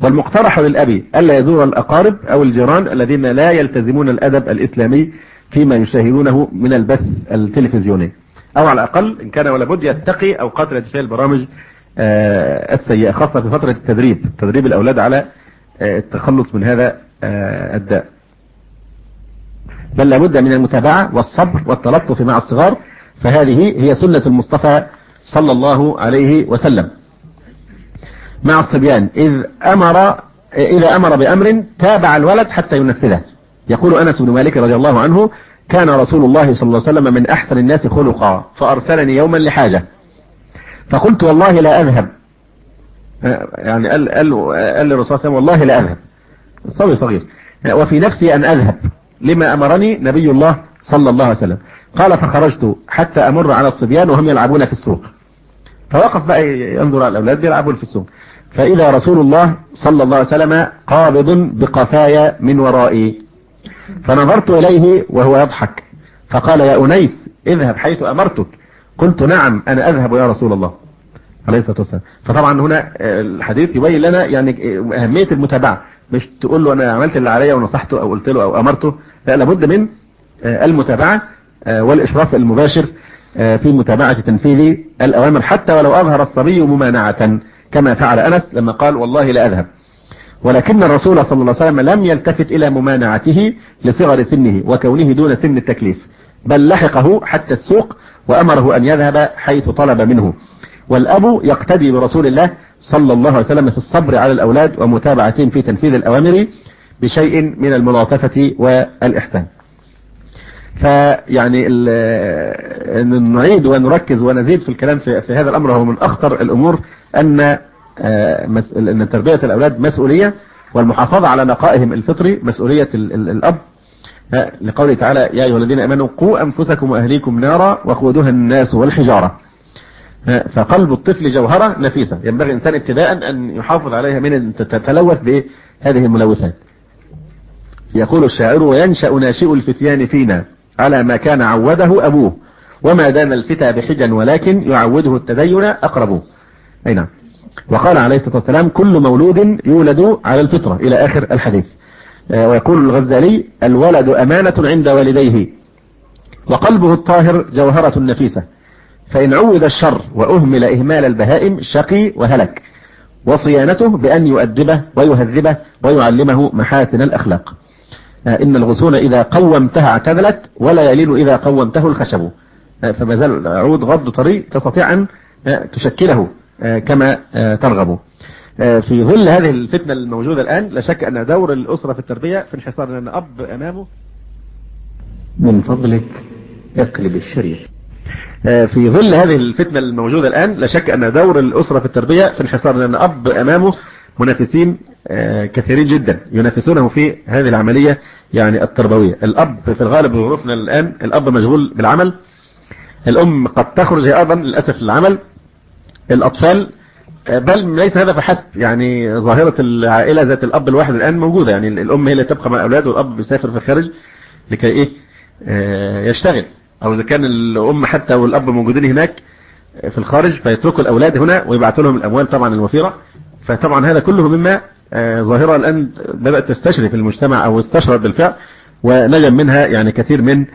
والمقترح للأبي ألا يزور الأقارب أو الجيران الذين لا يلتزمون الأدب الإسلامي فيما يشاهدونه من البث التلفزيوني. أو على الأقل إن كان ولا بد يتقي أوقات الاتفاق البرامج السيئة خاصة في فترة التدريب. تدريب الأولاد على التخلص من هذا الداء. بل لابد من المتابعة والصبر والتلطف مع الصغار فهذه هي سنة المصطفى صلى الله عليه وسلم. مع الصبيان. إذ أمر إذا أمر بأمر تابع الولد حتى ينفذه. يقول أنس بن مالك رضي الله عنه كان رسول الله صلى الله عليه وسلم من أحسن الناس خلقا فأرسلني يوما لحاجة. فقلت والله لا أذهب. يعني قال قال قال للرسول صلى الله عليه وسلم والله لا أذهب. صبي صغير. وفي نفسي أن أذهب. لما أمرني نبي الله صلى الله عليه وسلم. قال فخرجت حتى أمر على الصبيان وهم يلعبون في السوق. فوقف بقى ينظر على الأولاد يلعبون في السوق. فإذا رسول الله صلى الله عليه وسلم قابض بقفايا من ورائي. فنظرت إليه وهو يضحك. فقال يا أنيس اذهب حيث أمرتك. قلت نعم أنا أذهب يا رسول الله. عليه الصلاة والسلام. فطبعا هنا الحديث يبين لنا يعني أهمية المتابعة. مش تقول له أنا عملت اللي عليا ونصحته أو قلت له أو أمرته. لا لابد من المتابعة والإشراف المباشر في متابعة تنفيذ الأوامر حتى ولو أظهر الصبي ممانعة. كما فعل أنس لما قال والله لا أذهب. ولكن الرسول صلى الله عليه وسلم لم يلتفت إلى ممانعته لصغر سنه وكونه دون سن التكليف بل لحقه حتى السوق وأمره أن يذهب حيث طلب منه. والأب يقتدي برسول الله صلى الله عليه وسلم في الصبر على الأولاد ومتابعتهم في تنفيذ الأوامر بشيء من الملاطفة والإحسان. فيعني نعيد ونركز ونزيد في الكلام في, في هذا الأمر هو من أخطر الأمور أن أن تربية الأولاد مسؤولية والمحافظة على نقائهم الفطري مسؤولية الأب. لقوله تعالى يا أيها الذين أمنوا قوا أنفسكم وأهليكم نارا وقودها الناس والحجارة. فقلب الطفل جوهرة نفيسة. ينبغي الإنسان ابتداء أن يحافظ عليها من تتلوث بهذه الملوثات. يقول الشاعر وينشأ ناشئ الفتيان فينا. على ما كان عوده أبوه. وما دان الفتى بحجا ولكن يعوده التدين أقربه أي نعم. وقال عليه الصلاة والسلام كل مولود يولد على الفطرة إلى آخر الحديث. ويقول الغزالي الولد أمانة عند والديه. وقلبه الطاهر جوهرة نفيسة فإن عود الشر وأهمل إهمال البهائم شقي وهلك. وصيانته بأن يؤدبه ويهذبه ويعلمه محاسن الأخلاق. إن الغصون إذا قومتها اعتدلت ولا يلين إذا قومته الخشب. فما زال عود غض طريق تستطيع أن تشكله كما ترغب. في ظل هذه الفتنة الموجودة الآن لا شك أن دور الأسرة في التربية في انحصار لأن أب أمامه. من فضلك اقلب الشريف. في ظل هذه الفتنة الموجودة الآن لا شك أن دور الأسرة في التربية في انحصار لأن أب أمامه منافسين كثيرين جدا ينافسونه في هذه العملية يعني التربوية. الأب في الغالب ظروفنا الآن الأب مشغول بالعمل. الأم قد تخرج أيضا للأسف للعمل. الأطفال بل ليس هذا فحسب يعني ظاهرة العائلة ذات الأب الواحد الآن موجودة. يعني الأم هي اللي تبقى مع الأولاد والأب بيسافر في الخارج لكي إيه؟ يشتغل. أو إذا كان الأم حتى والأب موجودين هناك في الخارج فيتركوا الأولاد هنا ويبعثوا لهم الأموال طبعا الوفيرة. فطبعا هذا كله مما ظاهرة الآن بدأت تستشرف المجتمع أو استشرت بالفعل ونجم منها يعني كثير من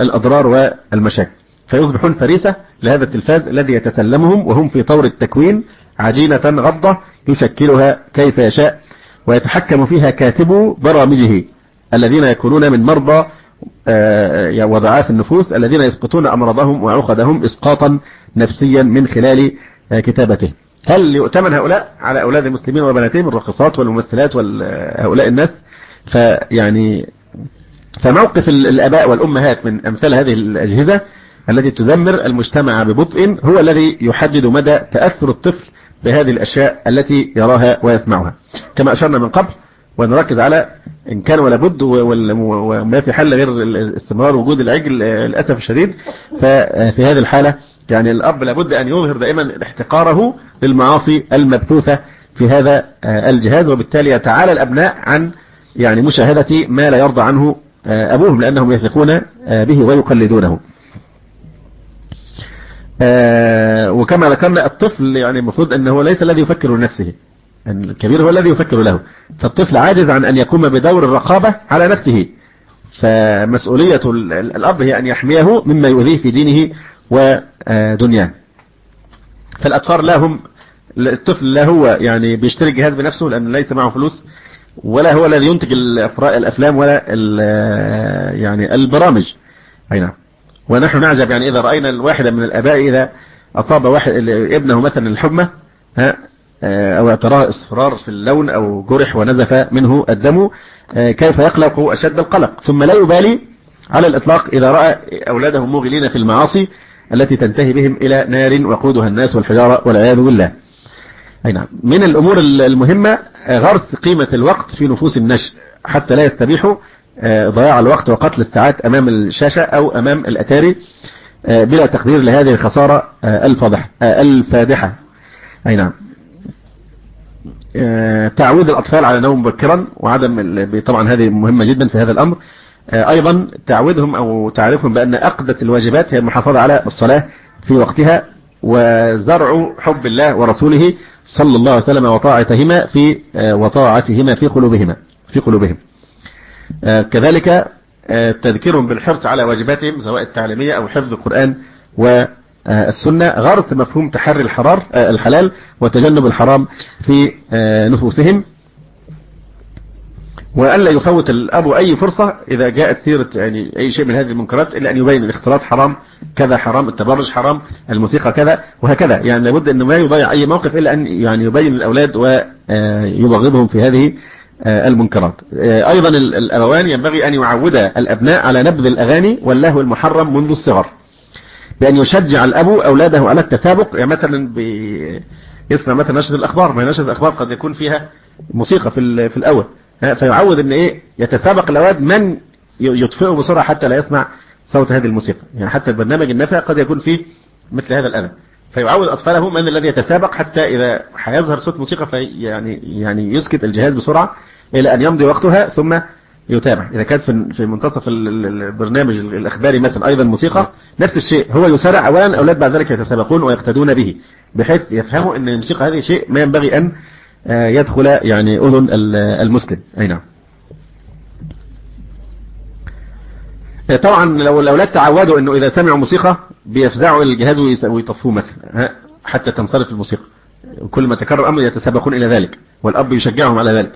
الأضرار والمشاكل. فيصبحون فريسة لهذا التلفاز الذي يتسلمهم وهم في طور التكوين عجينة غضة يشكلها كيف يشاء ويتحكم فيها كاتبو برامجه الذين يكونون من مرضى وضعاف النفوس الذين يسقطون أمراضهم وعقدهم إسقاطا نفسيا من خلال كتابته. هل يؤتمن هؤلاء على أولاد المسلمين وبناتهم الراقصات والممثلات وهؤلاء الناس؟ فيعني فموقف الأباء والأمهات من أمثال هذه الأجهزة التي تدمر المجتمع ببطء هو الذي يحدد مدى تأثر الطفل بهذه الأشياء التي يراها ويسمعها. كما أشرنا من قبل ونركز على إن كان ولا بد وما في حل غير استمرار وجود العجل للأسف الشديد. ففي هذه الحالة يعني الأب لابد أن يظهر دائما احتقاره للمعاصي المبثوثة في هذا الجهاز وبالتالي يتعالى الأبناء عن يعني مشاهدة ما لا يرضى عنه أبوهم لأنهم يثقون به ويقلدونه. وكما ذكرنا الطفل يعني المفروض أنه ليس الذي يفكر لنفسه الكبير هو الذي يفكر له. فالطفل عاجز عن أن يقوم بدور الرقابة على نفسه. فمسؤولية الأب هي أن يحميه مما يؤذيه في دينه ودنياه. فالأطفال لا هم الطفل لا هو يعني بيشتري الجهاز بنفسه لأن ليس معه فلوس ولا هو الذي ينتج الأفلام ولا يعني البرامج. أي نعم. ونحن نعجب يعني إذا رأينا الواحد من الأباء إذا أصاب واحد ابنه مثلا الحمى ها أو اعتراه اصفرار في اللون أو جرح ونزف منه الدم كيف يقلق أشد القلق؟ ثم لا يبالي على الإطلاق إذا رأى أولاده موغلين في المعاصي التي تنتهي بهم إلى نار وقودها الناس والحجارة والعياذ بالله. أي نعم. من الأمور المهمة غرس قيمة الوقت في نفوس النشء. حتى لا يستبيحوا ضياع الوقت وقتل الساعات أمام الشاشة أو أمام الأتاري بلا تقدير لهذه الخسارة الفاضحة الفادحة. أي نعم. تعويد الأطفال على نوم مبكرا وعدم طبعا هذه مهمة جدا في هذا الأمر. أيضا تعويدهم أو تعرفهم بأن أقدة الواجبات هي المحافظة على الصلاة في وقتها وزرع حب الله ورسوله صلى الله عليه وسلم وطاعتهما في وطاعتهما في قلوبهما في قلوبهم. كذلك تذكيرهم بالحرص على واجباتهم سواء التعليمية أو حفظ القرآن والسنة غرس مفهوم تحري الحرار الحلال وتجنب الحرام في نفوسهم. وألا يفوت الأب أي فرصة إذا جاءت سيرة يعني أي شيء من هذه المنكرات إلا أن يبين الاختلاط حرام كذا حرام التبرج حرام الموسيقى كذا وهكذا. يعني لابد أنه ما يضيع أي موقف إلا أن يعني يبين الأولاد ويبغضهم في هذه المنكرات. أيضا الأبوان ينبغي أن يعودا الأبناء على نبذ الأغاني واللهو المحرم منذ الصغر. بأن يشجع الأب أولاده على التسابق يعني مثلا يسمع مثلا نشرة الأخبار. ما نشرة الأخبار؟ قد يكون فيها موسيقى في في الأول. فيعود أن إيه يتسابق الأولاد من يطفئه بسرعة حتى لا يسمع صوت هذه الموسيقى. يعني حتى البرنامج النافع قد يكون فيه مثل هذا الأذى فيعود أطفاله من الذي يتسابق حتى إذا هيظهر صوت موسيقى في يعني يعني يسكت الجهاز بسرعة إلى أن يمضي وقتها ثم يتابع. إذا كانت في منتصف البرنامج الإخباري مثلا أيضا موسيقى نفس الشيء هو يسارع أولا الأولاد بعد ذلك يتسابقون ويقتدون به بحيث يفهموا أن الموسيقى هذه شيء ما ينبغي أن يدخل يعني أذن المسلم. أي نعم. طبعا لو الأولاد تعودوا أنه إذا سمعوا موسيقى بيفزعوا الجهاز ويطفوه مثلا حتى تنصرف الموسيقى. كل ما تكرر أمر يتسابقون إلى ذلك والأب يشجعهم على ذلك.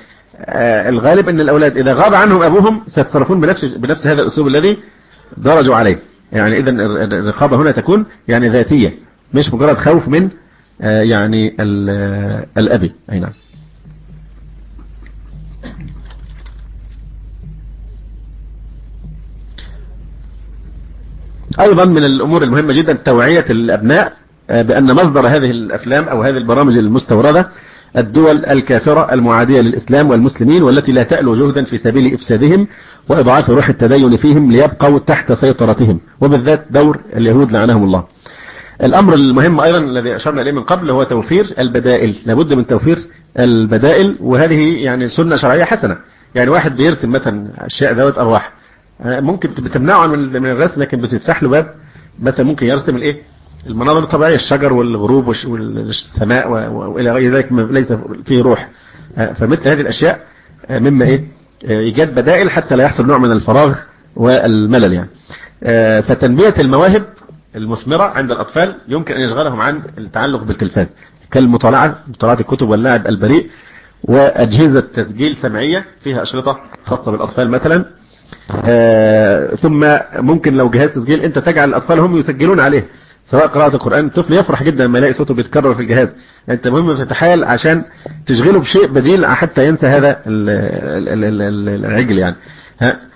الغالب أن الأولاد إذا غاب عنهم أبوهم سيتصرفون بنفس بنفس هذا الأسلوب الذي درجوا عليه. يعني إذا الرقابة هنا تكون يعني ذاتية مش مجرد خوف من يعني الأبي. أي نعم. أيضا من الأمور المهمة جدا توعية الأبناء بأن مصدر هذه الأفلام أو هذه البرامج المستوردة الدول الكافرة المعادية للإسلام والمسلمين والتي لا تألو جهدا في سبيل إفسادهم وإضعاف روح التدين فيهم ليبقوا تحت سيطرتهم وبالذات دور اليهود لعنهم الله. الأمر المهم أيضا الذي أشرنا إليه من قبل هو توفير البدائل. لابد من توفير البدائل وهذه يعني سنة شرعية حسنة. يعني واحد بيرسم مثلا أشياء ذوات أرواح ممكن بتمنعه من الرسم لكن بتفتح له باب مثلا ممكن يرسم الإيه؟ المناظر الطبيعية الشجر والغروب والسماء وإلى غير ذلك ليس فيه روح. فمثل هذه الأشياء مما إيه؟ إيجاد بدائل حتى لا يحصل نوع من الفراغ والملل يعني. فتنمية المواهب المثمرة عند الأطفال يمكن أن يشغلهم عن التعلق بالتلفاز. كالمطالعة مطالعة الكتب واللعب البريء وأجهزة تسجيل سمعية فيها أشرطة خاصة بالأطفال مثلا. آه ثم ممكن لو جهاز تسجيل أنت تجعل الأطفال هم يسجلون عليه. سواء قراءة القرآن الطفل يفرح جدا لما يلاقي صوته بيتكرر في الجهاز. أنت مهم تتحايل عشان تشغله بشيء بديل حتى ينسى هذا العجل يعني. ها؟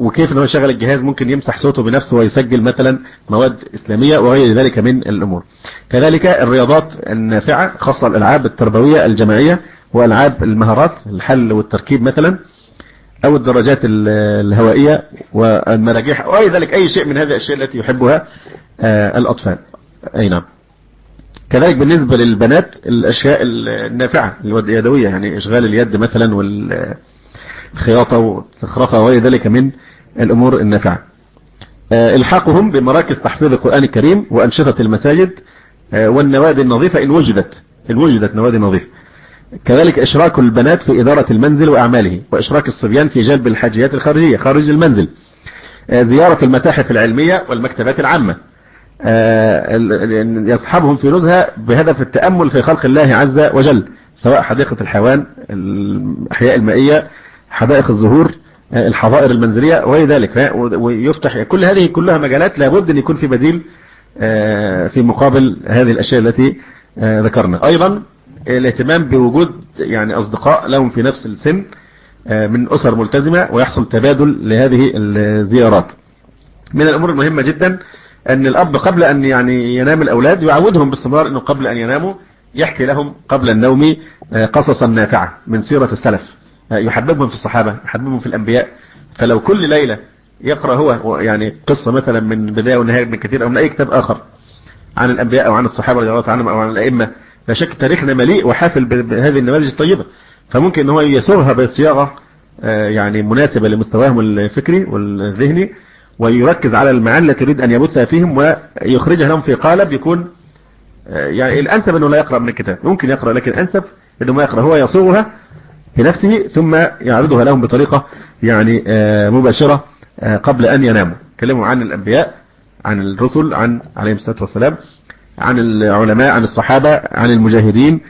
وكيف إن هو يشغل الجهاز ممكن يمسح صوته بنفسه ويسجل مثلا مواد إسلامية وغير ذلك من الأمور. كذلك الرياضات النافعة خاصة الألعاب التربوية الجماعية وألعاب المهارات الحل والتركيب مثلا أو الدراجات الهوائية والمراجيح واي ذلك أي شيء من هذه الأشياء التي يحبها الأطفال. أي نعم. كذلك بالنسبة للبنات الأشياء النافعة اليدوية يعني إشغال اليد مثلا والخياطة والزخرفة وغير ذلك من الأمور النافعة. إلحاقهم بمراكز تحفيظ القرآن الكريم وأنشطة المساجد والنوادي النظيفة إن وجدت إن وجدت نوادي نظيفة. كذلك إشراك البنات في إدارة المنزل وأعماله وإشراك الصبيان في جلب الحاجيات الخارجية خارج المنزل. زيارة المتاحف العلمية والمكتبات العامة. يصحبهم في نزهة بهدف التأمل في خلق الله عز وجل سواء حديقة الحيوان الأحياء المائية حدائق الزهور الحظائر المنزلية وغير ذلك ويفتح كل هذه كلها مجالات لابد أن يكون في بديل في مقابل هذه الأشياء التي ذكرنا. أيضا الاهتمام بوجود يعني أصدقاء لهم في نفس السن من أسر ملتزمة ويحصل تبادل لهذه الزيارات. من الأمور المهمة جدا أن الأب قبل أن يعني ينام الأولاد يعودهم باستمرار أنه قبل أن يناموا يحكي لهم قبل النوم قصصا نافعة من سيرة السلف. يحببهم في الصحابة يحببهم في الأنبياء. فلو كل ليلة يقرأ هو يعني قصة مثلا من بداية ونهاية من كثير أو من أي كتاب آخر عن الأنبياء أو عن الصحابة رضي الله عنهم أو عن الأئمة لا شك تاريخنا مليء وحافل بهذه النماذج الطيبة. فممكن إن هو يسوغها بصياغة يعني مناسبة لمستواهم الفكري والذهني ويركز على المعاني التي يريد أن يبثها فيهم ويخرجها لهم في قالب يكون يعني الأنسب أنه لا يقرأ من الكتاب. ممكن يقرأ لكن أنسب إنه ما يقرأ هو يصوغها بنفسه ثم يعرضها لهم بطريقة يعني مباشرة قبل أن يناموا. كلموا عن الأنبياء عن الرسل عن عليهم الصلاة والسلام عن العلماء عن الصحابة عن المجاهدين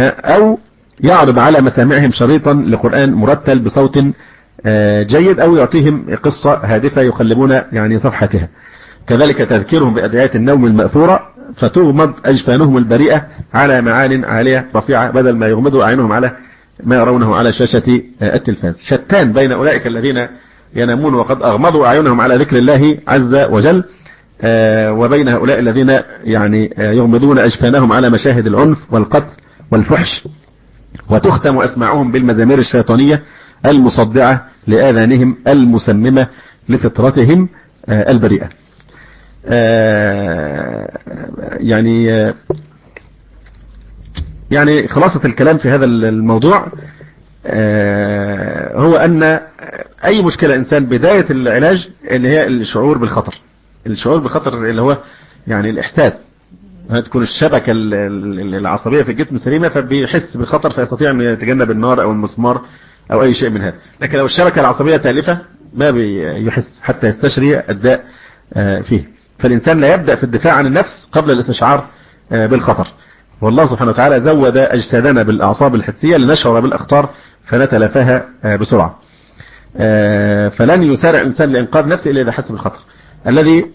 أو يعرض على مسامعهم شريطا لقرآن مرتل بصوت جيد أو يعطيهم قصة هادفة يقلبون يعني صفحتها. كذلك تذكيرهم بأدعية النوم المأثورة فتغمض أجفانهم البريئة على معان عالية رفيعة بدل ما يغمضوا أعينهم على ما يرونه على شاشة التلفاز. شتان بين أولئك الذين ينامون وقد أغمضوا أعينهم على ذكر الله عز وجل وبين هؤلاء الذين يعني يغمضون أجفانهم على مشاهد العنف والقتل والفحش. وتختم أسماعهم بالمزامير الشيطانية المصدعة لآذانهم المسممة لفطرتهم البريئة. يعني يعني خلاصة الكلام في هذا الموضوع هو أن أي مشكلة إنسان بداية العلاج اللي هي الشعور بالخطر الشعور بالخطر اللي هو يعني الإحساس تكون الشبكة العصبية في الجسم سليمة فبيحس بالخطر فيستطيع أن يتجنب النار أو المسمار أو أي شيء من هذا. لكن لو الشبكة العصبية تالفة ما بيحس حتى يستشري الداء فيه. فالإنسان لا يبدأ في الدفاع عن النفس قبل الاستشعار بالخطر. والله سبحانه وتعالى زود أجسادنا بالأعصاب الحسية لنشعر بالأخطار فنتلافاها بسرعة. فلن يسارع الإنسان لإنقاذ نفسه إلا إذا حس بالخطر. الذي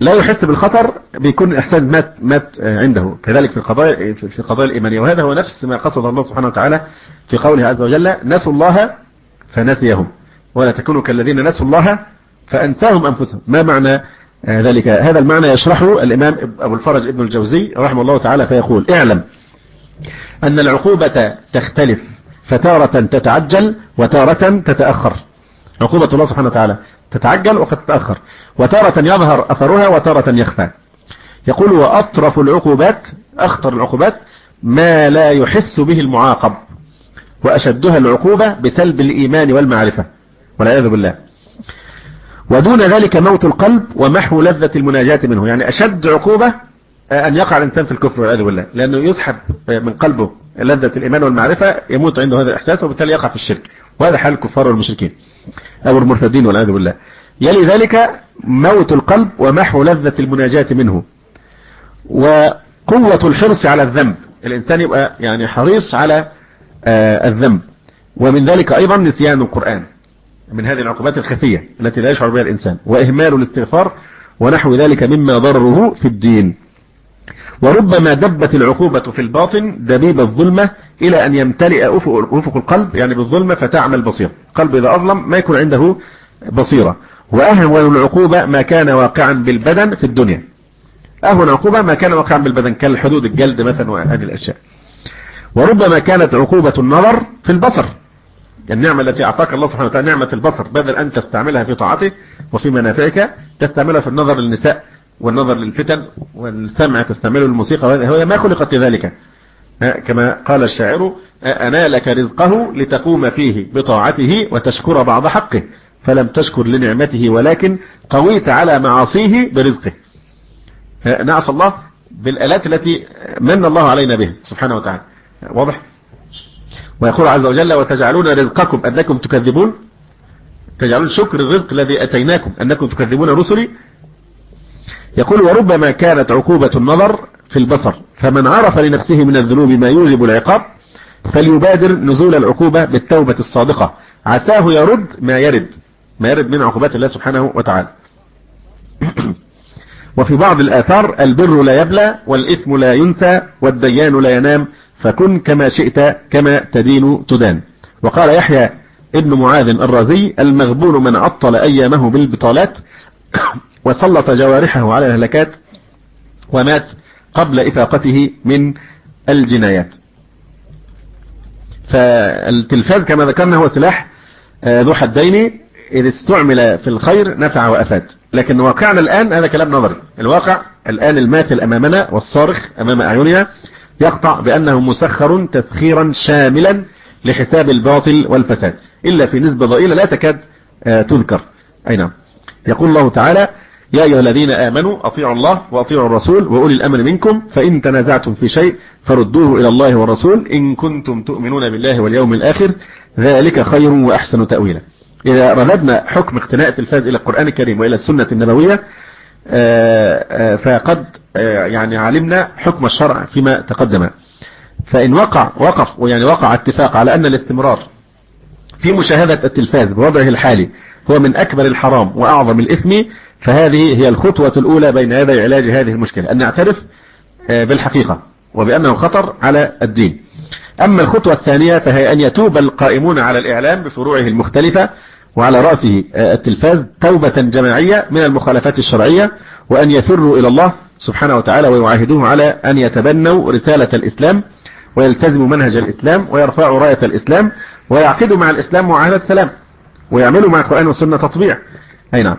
لا يحس بالخطر بيكون الإحساس مات مات عنده. كذلك في القضايا في القضايا الإيمانية وهذا هو نفس ما قصد الله سبحانه وتعالى في قوله عز وجل نسوا الله فنسيهم. ولا تكونوا كالذين نسوا الله فأنساهم أنفسهم. ما معنى ذلك. هذا المعنى يشرحه الإمام أبو الفرج ابن الجوزي رحمه الله تعالى فيقول اعلم أن العقوبة تختلف فتارة تتعجل وتارة تتأخر. عقوبة الله سبحانه وتعالى تتعجل وقد تتأخر. وتارة يظهر أثرها وتارة يخفى. يقول وأطرف العقوبات أخطر العقوبات ما لا يحس به المعاقب وأشدها العقوبة بسلب الإيمان والمعرفة والعياذ بالله. ودون ذلك موت القلب ومحو لذة المناجاة منه. يعني أشد عقوبة أن يقع الإنسان في الكفر والعياذ بالله. لأنه يسحب من قلبه لذة الإيمان والمعرفة يموت عنده هذا الإحساس وبالتالي يقع في الشرك. وهذا حال الكفار والمشركين. أو المرتدين والعياذ بالله. يلي ذلك موت القلب ومحو لذة المناجاة منه. وقوة الحرص على الذنب. الإنسان يبقى يعني حريص على الذنب. ومن ذلك أيضا نسيان القرآن. من هذه العقوبات الخفية التي لا يشعر بها الإنسان وإهمال الاستغفار ونحو ذلك مما ضرره في الدين. وربما دبت العقوبة في الباطن دبيب الظلمة إلى أن يمتلئ أفق, القلب يعني بالظلمة فتعمل بصيرة. القلب إذا أظلم ما يكون عنده بصيرة. وأهون العقوبة ما كان واقعا بالبدن في الدنيا. أهون عقوبة ما كان واقعا بالبدن كالحدود الجلد مثلا وهذه الأشياء. وربما كانت عقوبة النظر في البصر. النعمة التي أعطاك الله سبحانه وتعالى نعمة البصر بدل أن تستعملها في طاعته وفي منافعك تستعملها في النظر للنساء والنظر للفتن والسمع تستعمله للموسيقى وهي ما خلقت لذلك. كما قال الشاعر أنالك رزقه لتقوم فيه بطاعته وتشكر بعض حقه فلم تشكر لنعمته ولكن قويت على معاصيه برزقه. نعصى الله بالآلات التي من الله علينا بها سبحانه وتعالى. واضح؟ ويقول عز وجل وتجعلون رزقكم أنكم تكذبون. تجعلون شكر الرزق الذي أتيناكم أنكم تكذبون رسلي. يقول وربما كانت عقوبة النظر في البصر فمن عرف لنفسه من الذنوب ما يوجب العقاب فليبادر نزول العقوبة بالتوبة الصادقة. عساه يرد ما يرد ما يرد من عقوبات الله سبحانه وتعالى. وفي بعض الآثار البر لا يبلى والإثم لا ينسى والديان لا ينام. فكن كما شئت كما تدين تدان. وقال يحيى ابن معاذ الرازي المغبون من عطل أيامه بالبطالات وسلط جوارحه على الهلكات ومات قبل إفاقته من الجنايات. فالتلفاز كما ذكرنا هو سلاح ذو حدين إذا استعمل في الخير نفع وأفاد. لكن واقعنا الآن هذا كلام نظري. الواقع الآن الماثل أمامنا والصارخ أمام أعيننا. يقطع بأنه مسخر تسخيرا شاملا لحساب الباطل والفساد. إلا في نسبة ضئيلة لا تكاد تذكر. أي نعم. يقول الله تعالى يا أيها الذين آمنوا أطيعوا الله وأطيعوا الرسول وأولي الأمر منكم فإن تنازعتم في شيء فردوه إلى الله والرسول. إن كنتم تؤمنون بالله واليوم الآخر ذلك خير وأحسن تأويلا. إذا رددنا حكم اقتناء التلفاز إلى القرآن الكريم وإلى السنة النبوية فقد يعني علمنا حكم الشرع فيما تقدم. فإن وقع وقف ويعني وقع اتفاق على أن الاستمرار في مشاهدة التلفاز بوضعه الحالي هو من أكبر الحرام وأعظم الإثم فهذه هي الخطوة الأولى بين يدي علاج هذه المشكلة أن نعترف بالحقيقة وبأنه خطر على الدين. أما الخطوة الثانية فهي أن يتوب القائمون على الإعلام بفروعه المختلفة وعلى رأسه التلفاز توبة جماعية من المخالفات الشرعية وأن يفروا إلى الله سبحانه وتعالى ويعاهدوه على أن يتبنوا رسالة الإسلام ويلتزموا منهج الإسلام ويرفعوا راية الإسلام ويعقدوا مع الإسلام معاهدة سلام ويعملوا مع القرآن والسنة تطبيع. أي نعم.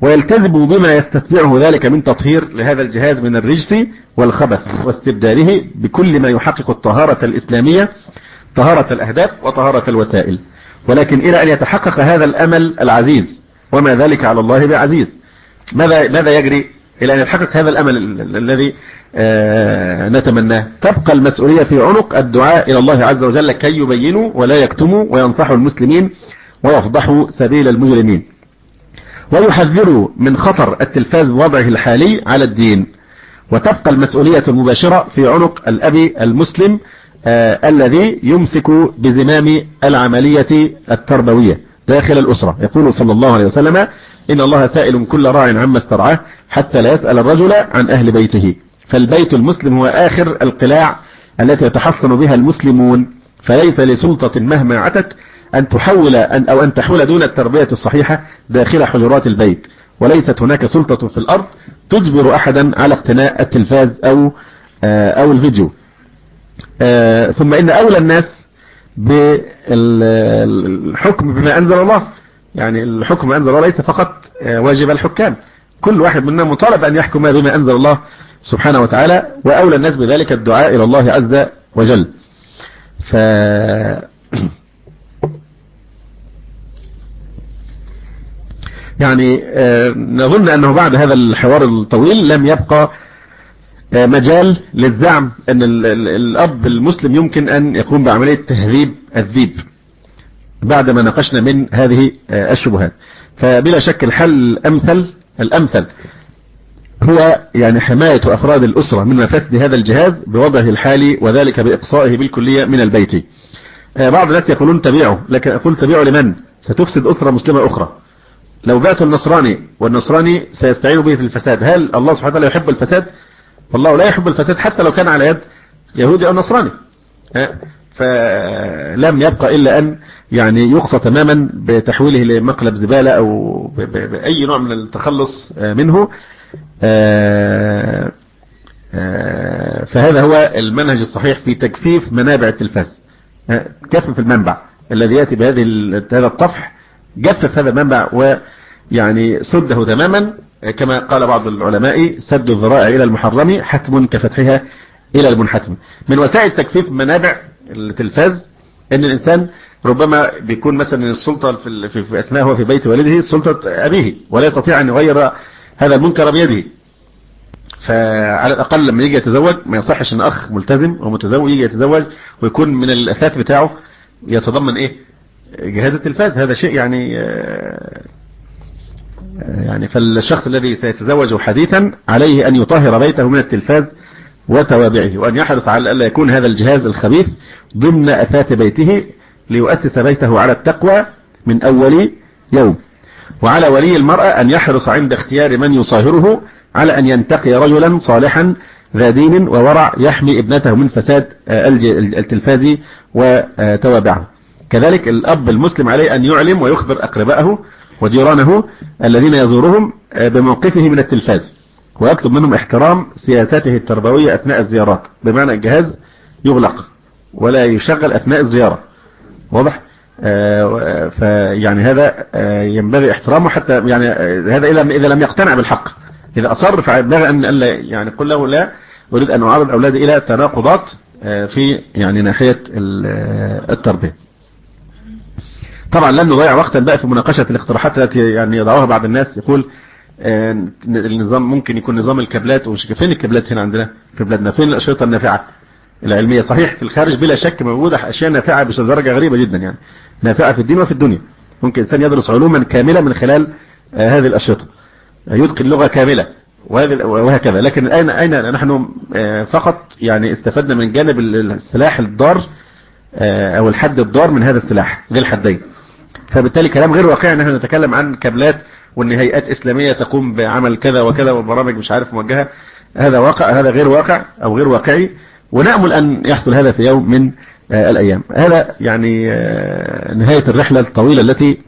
ويلتزموا بما يستتبعه ذلك من تطهير لهذا الجهاز من الرجس والخبث واستبداله بكل ما يحقق الطهارة الإسلامية طهارة الأهداف وطهارة الوسائل. ولكن إلى أن يتحقق هذا الأمل العزيز وما ذلك على الله بعزيز. ماذا ماذا يجري إلى أن يتحقق هذا الأمل الذي نتمناه؟ تبقى المسؤولية في عنق الدعاء إلى الله عز وجل كي يبينوا ولا يكتموا وينصحوا المسلمين ويفضحوا سبيل المجرمين. ويحذروا من خطر التلفاز بوضعه الحالي على الدين. وتبقى المسؤولية المباشرة في عنق الأبي المسلم آه الذي يمسك بزمام العملية التربوية داخل الأسرة. يقول صلى الله عليه وسلم إن الله سائل كل راع عما استرعاه حتى لا يسأل الرجل عن أهل بيته. فالبيت المسلم هو آخر القلاع التي يتحصن بها المسلمون. فليس لسلطة مهما عتت أن تحول أن أو أن تحول دون التربية الصحيحة داخل حجرات البيت. وليست هناك سلطة في الأرض تجبر أحدا على اقتناء التلفاز أو أو الفيديو. ثم إن أولى الناس بالحكم بما أنزل الله. يعني الحكم بما أنزل الله ليس فقط واجب الحكام. كل واحد منا مطالب أن يحكم بما أنزل الله سبحانه وتعالى وأولى الناس بذلك الدعاء إلى الله عز وجل. ف يعني نظن أنه بعد هذا الحوار الطويل لم يبقى مجال للزعم أن الأب المسلم يمكن أن يقوم بعملية تهذيب الذيب بعد ما ناقشنا من هذه الشبهات. فبلا شك الحل الأمثل الأمثل هو يعني حماية أفراد الأسرة من مفاسد هذا الجهاز بوضعه الحالي وذلك بإقصائه بالكلية من البيت. بعض الناس يقولون تبيعه لكن أقول تبيعه لمن؟ ستفسد أسرة مسلمة أخرى. لو بعت النصراني والنصراني سيستعين به في الفساد. هل الله سبحانه وتعالى يحب الفساد؟ والله لا يحب الفساد حتى لو كان على يد يهودي أو نصراني. فلم يبقى إلا أن يعني يقصى تماما بتحويله لمقلب زبالة أو بأي نوع من التخلص منه. فهذا هو المنهج الصحيح في تجفيف منابع التلفاز. كفف المنبع الذي يأتي بهذه هذا الطفح جفف هذا المنبع ويعني سده تماما. كما قال بعض العلماء سد الذرائع إلى المحرم حتم كفتحها إلى المنحتم. من وسائل تجفيف منابع التلفاز إن الإنسان ربما بيكون مثلا السلطة في, في, أثناء هو في بيت والده سلطة أبيه ولا يستطيع أن يغير هذا المنكر بيده. فعلى الأقل لما يجي يتزوج ما يصحش إن أخ ملتزم ومتزوج يجي يتزوج ويكون من الأثاث بتاعه يتضمن إيه؟ جهاز التلفاز. هذا شيء يعني يعني فالشخص الذي سيتزوج حديثا عليه أن يطهر بيته من التلفاز وتوابعه وأن يحرص على ألا يكون هذا الجهاز الخبيث ضمن أثاث بيته ليؤسس بيته على التقوى من أول يوم. وعلى ولي المرأة أن يحرص عند اختيار من يصاهره على أن ينتقي رجلا صالحا ذا دين وورع يحمي ابنته من فساد التلفاز وتوابعه. كذلك الأب المسلم عليه أن يعلم ويخبر أقربائه وجيرانه الذين يزورهم بموقفه من التلفاز ويطلب منهم احترام سياساته التربوية أثناء الزيارات بمعنى الجهاز يغلق ولا يشغل أثناء الزيارة. واضح؟ آه فيعني هذا آه ينبغي احترامه حتى يعني آه هذا إذا لم يقتنع بالحق. إذا أصر فينبغي أن ألا يعني قل له لا أريد أن أعرض أولادي إلى تناقضات في يعني ناحية التربية. طبعا لن نضيع وقتا بقى في مناقشة الاقتراحات التي يعني يضعوها بعض الناس. يقول النظام ممكن يكون نظام الكابلات ومش فين الكابلات هنا عندنا؟ في بلادنا. فين الأشرطة النافعة؟ العلمية. صحيح في الخارج بلا شك موجودة أشياء نافعة بدرجة غريبة جدا يعني. نافعة في الدين وفي الدنيا. ممكن إنسان يدرس علوما كاملة من خلال هذه الأشرطة. يتقن لغة كاملة وهكذا. لكن أين أين نحن؟ فقط يعني استفدنا من جانب السلاح الضار أو الحد الضار من هذا السلاح ذي الحدين. فبالتالي كلام غير واقعي ان إحنا نتكلم عن كابلات وان هيئات إسلامية تقوم بعمل كذا وكذا وبرامج مش عارف موجهة. هذا واقع هذا غير واقع أو غير واقعي ونأمل أن يحصل هذا في يوم من الأيام. هذا يعني نهاية الرحلة الطويلة التي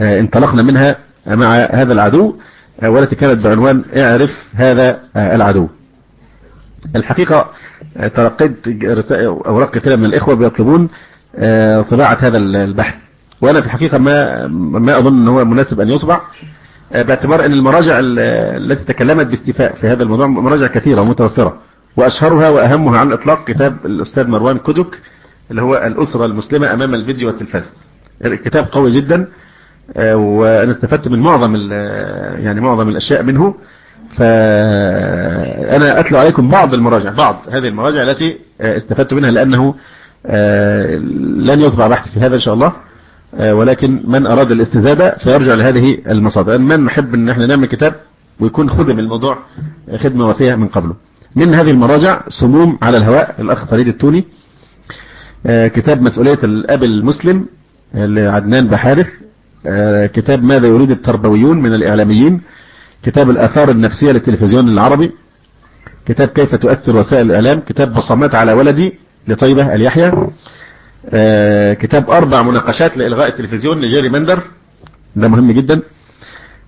انطلقنا منها مع هذا العدو والتي كانت بعنوان اعرف هذا العدو. الحقيقة تلقيت اوراق كثيرة من الإخوة بيطلبون طباعة هذا البحث. وأنا في الحقيقة ما ما أظن إن هو مناسب أن يصبع باعتبار إن المراجع التي تكلمت باستيفاء في هذا الموضوع مراجع كثيرة ومتوفرة. وأشهرها وأهمها على الإطلاق كتاب الأستاذ مروان كدك اللي هو الأسرة المسلمة أمام الفيديو والتلفاز. كتاب قوي جدا وأنا استفدت من معظم يعني معظم الأشياء منه. فانا أتلو عليكم بعض المراجع بعض هذه المراجع التي استفدت منها لأنه لن يطبع بحث في هذا إن شاء الله. ولكن من أراد الاستزادة فيرجع لهذه المصادر. من نحب إن إحنا نعمل كتاب ويكون خدم الموضوع خدمة وفية من قبله. من هذه المراجع سموم على الهواء الأخ فريد التوني كتاب مسؤولية الأب المسلم لعدنان بحارث آه، كتاب ماذا يريد التربويون من الإعلاميين كتاب الآثار النفسية للتلفزيون العربي كتاب كيف تؤثر وسائل الإعلام كتاب بصمات على ولدي لطيبة اليحيى آه، كتاب أربع مناقشات لإلغاء التلفزيون لجيري مندر. ده مهم جدا.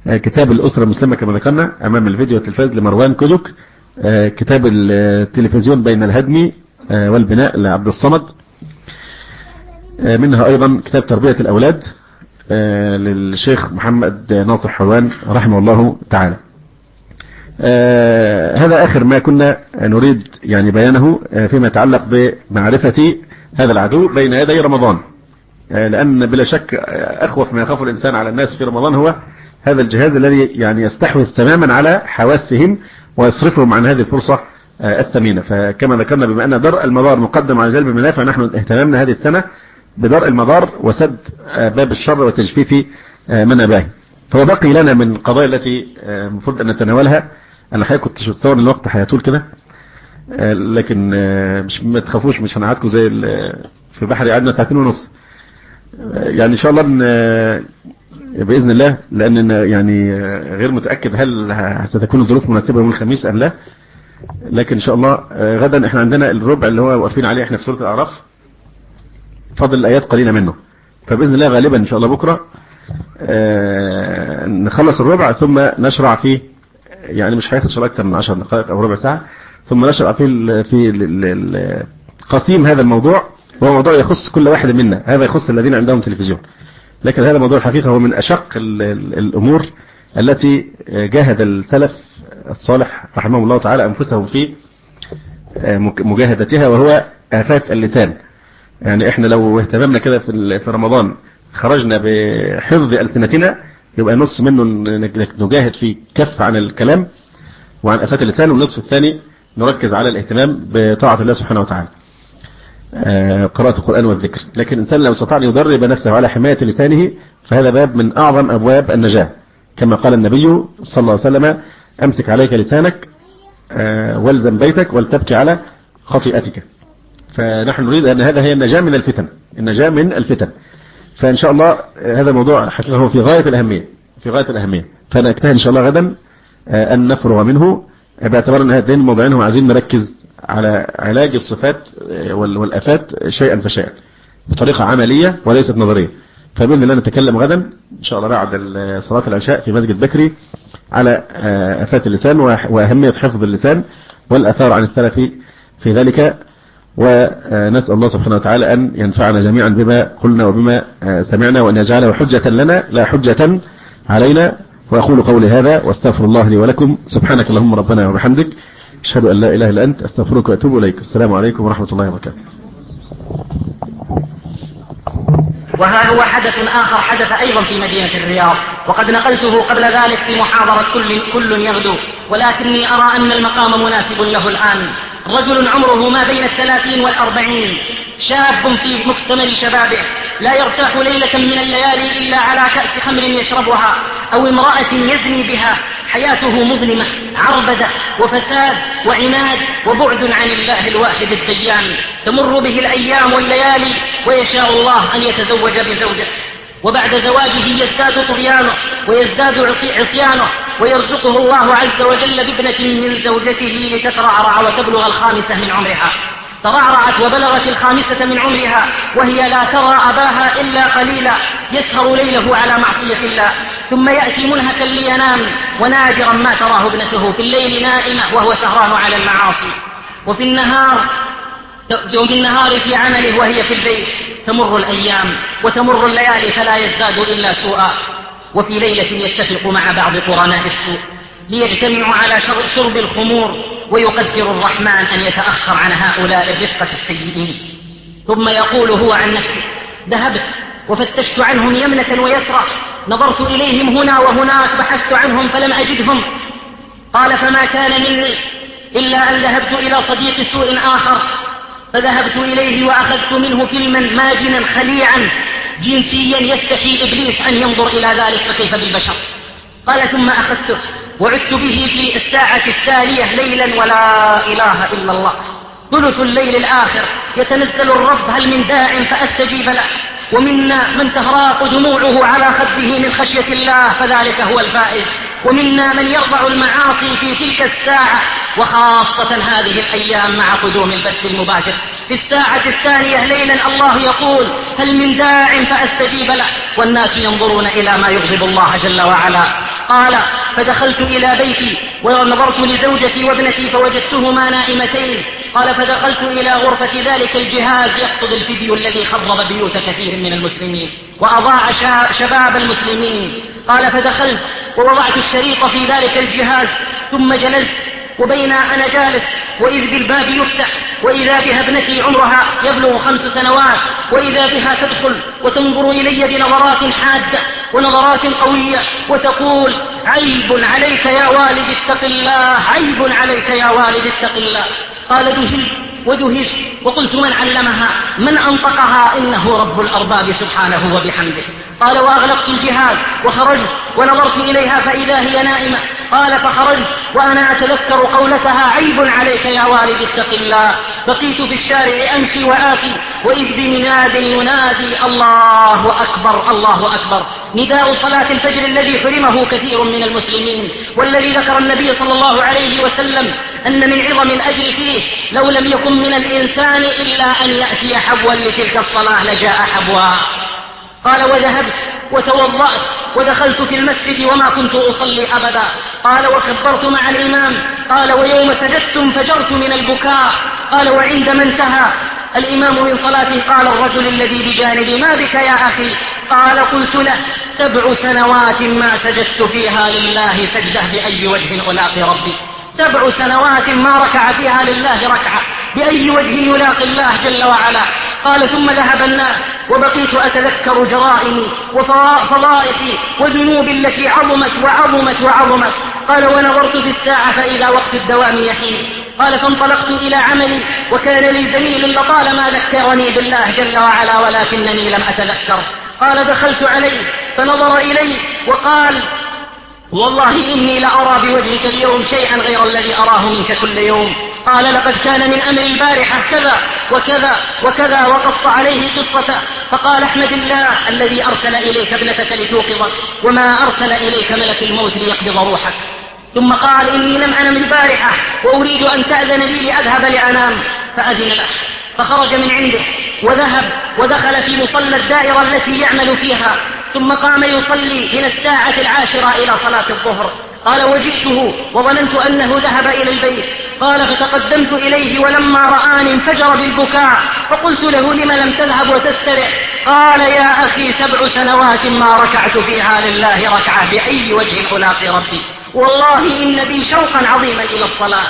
آه، كتاب الأسرة المسلمة كما ذكرنا أمام الفيديو والتلفاز لمروان كودك آه، كتاب التلفزيون بين الهدم آه، والبناء لعبد الصمد. آه، منها أيضا كتاب تربية الأولاد آه، للشيخ محمد ناصر حلوان رحمه الله تعالى. آه، هذا آخر ما كنا نريد يعني بيانه آه، فيما يتعلق بمعرفة هذا العدو بين يدي رمضان. آه، لأن بلا شك آه، أخوف ما يخاف الإنسان على الناس في رمضان هو هذا الجهاز الذي يعني يستحوذ تماما على حواسهم ويصرفهم عن هذه الفرصة آه، الثمينة. فكما ذكرنا بما أن درء المضار مقدم على جلب المنافع نحن اهتمامنا هذه السنة بدرء المضار وسد آه، باب الشر وتجفيف آه، من أباه. فهو بقي لنا من القضايا التي آه، المفروض أن نتناولها. أنا حقيقة كنت اتصور ان الوقت هيطول كده. آه، لكن آه، مش ما تخافوش مش هنقعدكم زي في بحر قعدنا ساعتين ونص. آه، يعني إن شاء الله بإذن الله لأن يعني غير متأكد هل ستكون الظروف مناسبة يوم الخميس أم لا. لكن إن شاء الله غدا إحنا عندنا الربع اللي هو واقفين عليه إحنا في سوره الأعراف. فاضل الآيات قليلة منه. فبإذن الله غالبا إن شاء الله بكرة نخلص الربع ثم نشرع فيه يعني مش هياخد شغل أكتر من 10 دقائق أو ربع ساعة. ثم نشرع في في قسيم هذا الموضوع وهو موضوع يخص كل واحد منا. هذا يخص الذين عندهم تلفزيون. لكن هذا الموضوع الحقيقة هو من أشق ال ال الأمور التي جاهد السلف الصالح رحمهم الله تعالى أنفسهم في مك- مجاهدتها وهو آفات اللسان. يعني إحنا لو اهتممنا كده في رمضان خرجنا بحفظ ألسنتنا يبقى نص منه نجاهد في كف عن الكلام وعن آفات اللسان والنصف الثاني نركز على الاهتمام بطاعة الله سبحانه وتعالى. آه، قراءة القرآن والذكر. لكن الإنسان لو استطاع أن يدرب نفسه على حماية لسانه فهذا باب من أعظم أبواب النجاة. كما قال النبي صلى الله عليه وسلم أمسك عليك لسانك آه، والزم بيتك ولتبكي على خطيئتك. فنحن نريد أن هذا هي النجاة من الفتن. النجاة من الفتن. فإن شاء الله آه، هذا الموضوع حقيقة هو في غاية الأهمية في غاية الأهمية. فنجتهد إن شاء الله غدا آه، أن نفرغ منه. آه، باعتبار أن هذين الموضوعين هم عايزين نركز على علاج الصفات وال- والآفات شيئا فشيئا بطريقة عملية وليست نظرية. فبإذن الله نتكلم غدا إن شاء الله بعد صلاة العشاء في مسجد بكري على آفات اللسان وأهمية حفظ اللسان والأثار عن السلف في ذلك. ونسأل الله سبحانه وتعالى أن ينفعنا جميعا بما قلنا وبما آه، سمعنا وأن يجعله حجة لنا لا حجة علينا. وأقول قولي هذا واستغفر الله لي ولكم. سبحانك اللهم ربنا وبحمدك. أشهد أن لا إله إلا أنت. أستغفرك وأتوب إليك. السلام عليكم ورحمة الله وبركاته. وها هو حدث آخر حدث أيضا في مدينة الرياض وقد نقلته قبل ذلك في محاضرة كل, كل يغدو. ولكني أرى أن المقام مناسب له الآن. رجل عمره ما بين الثلاثين والأربعين شاب في مكتمل شبابه لا يرتاح ليلة من الليالي إلا على كأس خمر يشربها أو امرأة يزني بها حياته مظلمة عربدة وفساد وعناد وبعد عن الله الواحد الديان تمر به الأيام والليالي ويشاء الله أن يتزوج بزوجة. وبعد زواجه يزداد طغيانه ويزداد عصي- عصيانه ويرزقه الله عز وجل بابنة من زوجته لتترعرع وتبلغ الخامسة من عمرها. ترعرعت وبلغت الخامسة من عمرها وهي لا ترى أباها إلا قليلا. يسهر ليله على معصية الله ثم يأتي منهكا لينام ونادرا ما تراه ابنته في الليل نائمة وهو سهران على المعاصي. وفي النهار وفي النهار في عمله وهي في البيت. تمر الأيام وتمر الليالي فلا يزداد إلا سوءا. وفي ليلة يتفق مع بعض قرناء السوء. ليجتمعوا على شر- شرب الخمور ويقدر الرحمن أن يتأخر عن هؤلاء الرفقة السيئين. ثم يقول هو عن نفسه ذهبت وفتشت عنهم يمنة ويسرى نظرت إليهم هنا وهناك بحثت عنهم فلم أجدهم. قال فما كان مني إلا أن ذهبت إلى صديق سوء آخر فذهبت إليه وأخذت منه فيلما ماجنا خليعا جنسيا يستحي إبليس أن ينظر إلى ذلك فكيف بالبشر. قال ثم أخذته وعدت به في الساعة التالية ليلا ولا إله إلا الله. ثلث الليل الآخر يتنزل الرب هل من داع فأستجيب له. ومنا من تهراق دموعه على خده من خشية الله فذلك هو الفائز. ومنا من يرضع المعاصي في تلك الساعة وخاصة هذه الأيام مع قدوم البث المباشر. في الساعة الثانية ليلا الله يقول هل من داع فأستجيب له؟ والناس ينظرون إلى ما يغضب الله جل وعلا. قال فدخلت إلى بيتي ونظرت لزوجتي وابنتي فوجدتهما نائمتين. قال فدخلت إلى غرفة ذلك الجهاز يقصد الفيديو الذي خرب بيوت كثير من المسلمين وأضاع شباب المسلمين. قال فدخلت ووضعت الشريط في ذلك الجهاز ثم جلست وبين أنا جالس وإذ بالباب يفتح وإذا بها ابنتي عمرها يبلغ خمس سنوات وإذا بها تدخل وتنظر إلي بنظرات حادة ونظرات قوية وتقول عيب عليك يا والد اتق الله عيب عليك يا والد اتق الله. قال دهشت ودهشت وقلت من علمها؟ من أنطقها؟ إنه رب الأرباب سبحانه وبحمده. قال وأغلقت الجهاز وخرجت ونظرت إليها فإذا هي نائمة. قال فخرجت وأنا أتذكر قولتها عيب عليك يا والد اتق الله. بقيت في الشارع أمشي وآتي وإذ بمناد ينادي الله أكبر الله أكبر. نداء صلاة الفجر الذي حرمه كثير من المسلمين والذي ذكر النبي صلى الله عليه وسلم أن من عظم الأجر فيه لو لم يكن من الإنسان إلا أن يأتي حبوا لتلك الصلاة لجاء حبوا. قال وذهبت وتوضأت ودخلت في المسجد وما كنت أصلي أبدا. قال وكبرت مع الإمام. قال ويوم سجدت انفجرت من البكاء. قال وعندما انتهى. الإمام من صلاته قال الرجل الذي بجانبي ما بك يا أخي. قال قلت له سبع سنوات ما سجدت فيها لله سجدة بأي وجه ألاقي ربي. سبع سنوات ما ركع فيها لله ركعة بأي وجه يلاقي الله جل وعلا؟ قال ثم ذهب الناس وبقيت أتذكر جرائمي وفضائحي وذنوبي التي عظمت وعظمت وعظمت. قال ونظرت في الساعة فإذا وقت الدوام يحين قال فانطلقت إلى عملي وكان لي زميل لطالما ذكرني بالله جل وعلا ولكنني لم أتذكر. قال دخلت عليه فنظر إلي وقال والله إني لأرى بوجهك اليوم شيئا غير الذي أراه منك كل يوم. قال لقد كان من أمر البارحة كذا وكذا وكذا وقص عليه قصته فقال أحمد الله الذي أرسل إليك ابنتك لتوقظك وما أرسل إليك ملك الموت ليقبض روحك. ثم قال إني لم أنم البارحة وأريد أن تأذن لي لأذهب لأنام. فأذن له فخرج من عنده وذهب ودخل في مصلى الدائرة التي يعمل فيها. ثم قام يصلي من الساعة العاشرة إلى صلاة الظهر. قال وجئته وظننت أنه ذهب إلى البيت. قال فتقدمت إليه ولما رآني انفجر بالبكاء. فقلت له لم لم تذهب وتسترع؟ قال يا أخي سبع سنوات ما ركعت فيها لله ركعة بأي وجه ألاقي ربي. والله إن بي شوقا عظيما إلى الصلاة.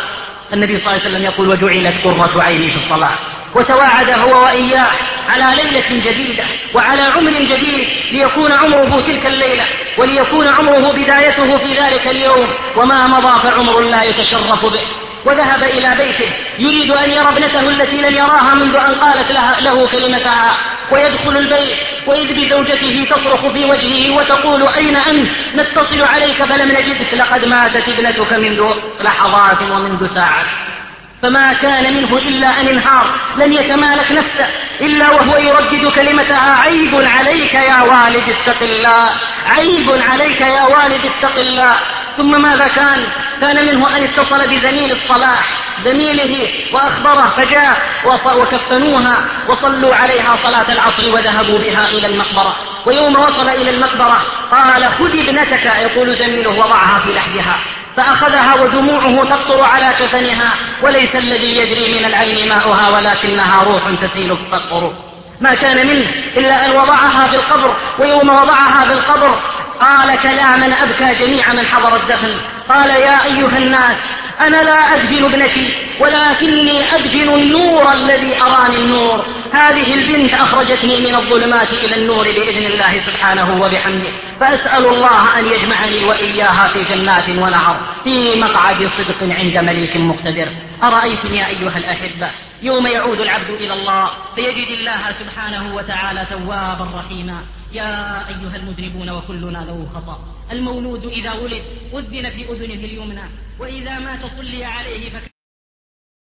النبي صلى الله عليه وسلم يقول وجعلت قرة عيني في الصلاة. وتواعد هو وإياه على ليلة جديدة وعلى عمر جديد ليكون عمره تلك الليلة وليكون عمره بدايته في ذلك اليوم وما مضى فعمر لا يتشرف به. وذهب إلى بيته يريد أن يرى ابنته التي لم يراها منذ أن قالت لها له كلمتها. ويدخل البيت وإذ بزوجته تصرخ في وجهه وتقول أين أنت؟ نتصل عليك فلم نجدك. لقد ماتت ابنتك منذ لحظات ومنذ ساعات. فما كان منه إلا أن انهار لم يتمالك نفسه إلا وهو يردد كلمتها. عيب عليك يا والد اتق الله. عيب عليك يا والد اتق الله. ثم ماذا كان؟ كان منه أن اتصل بزميل الصلاح. زميله وأخبره فجاء وكفنوها وصلوا عليها صلاة العصر وذهبوا بها إلى المقبرة. ويوم وصل إلى المقبرة قال خذ ابنتك. يقول زميله وضعها في لحدها. فأخذها ودموعه تقطر على كفنها وليس الذي يجري من العين ماؤها ولكنها روح تسيل تقطر ما كان منه إلا أن وضعها في القبر ويوم وضعها في القبر قال كلاما أبكى جميع من حضر الدفن قال يا أيها الناس أنا لا أدفن ابنتي ولكني أدفن النور الذي أراني النور. هذه البنت أخرجتني من الظلمات إلى النور بإذن الله سبحانه وبحمده. فأسأل الله أن يجمعني وإياها في جنات ونهر في مقعد صدق عند مليك مقتدر. أرأيتم يا أيها الأحبة؟ يوم يعود العبد إلى الله فيجد الله سبحانه وتعالى توابا رحيما. يا أيها المذنبون وكلنا ذو خطأ. المولود إذا ولد أذن في أذنه اليمنى وإذا مات صلي عليه فكان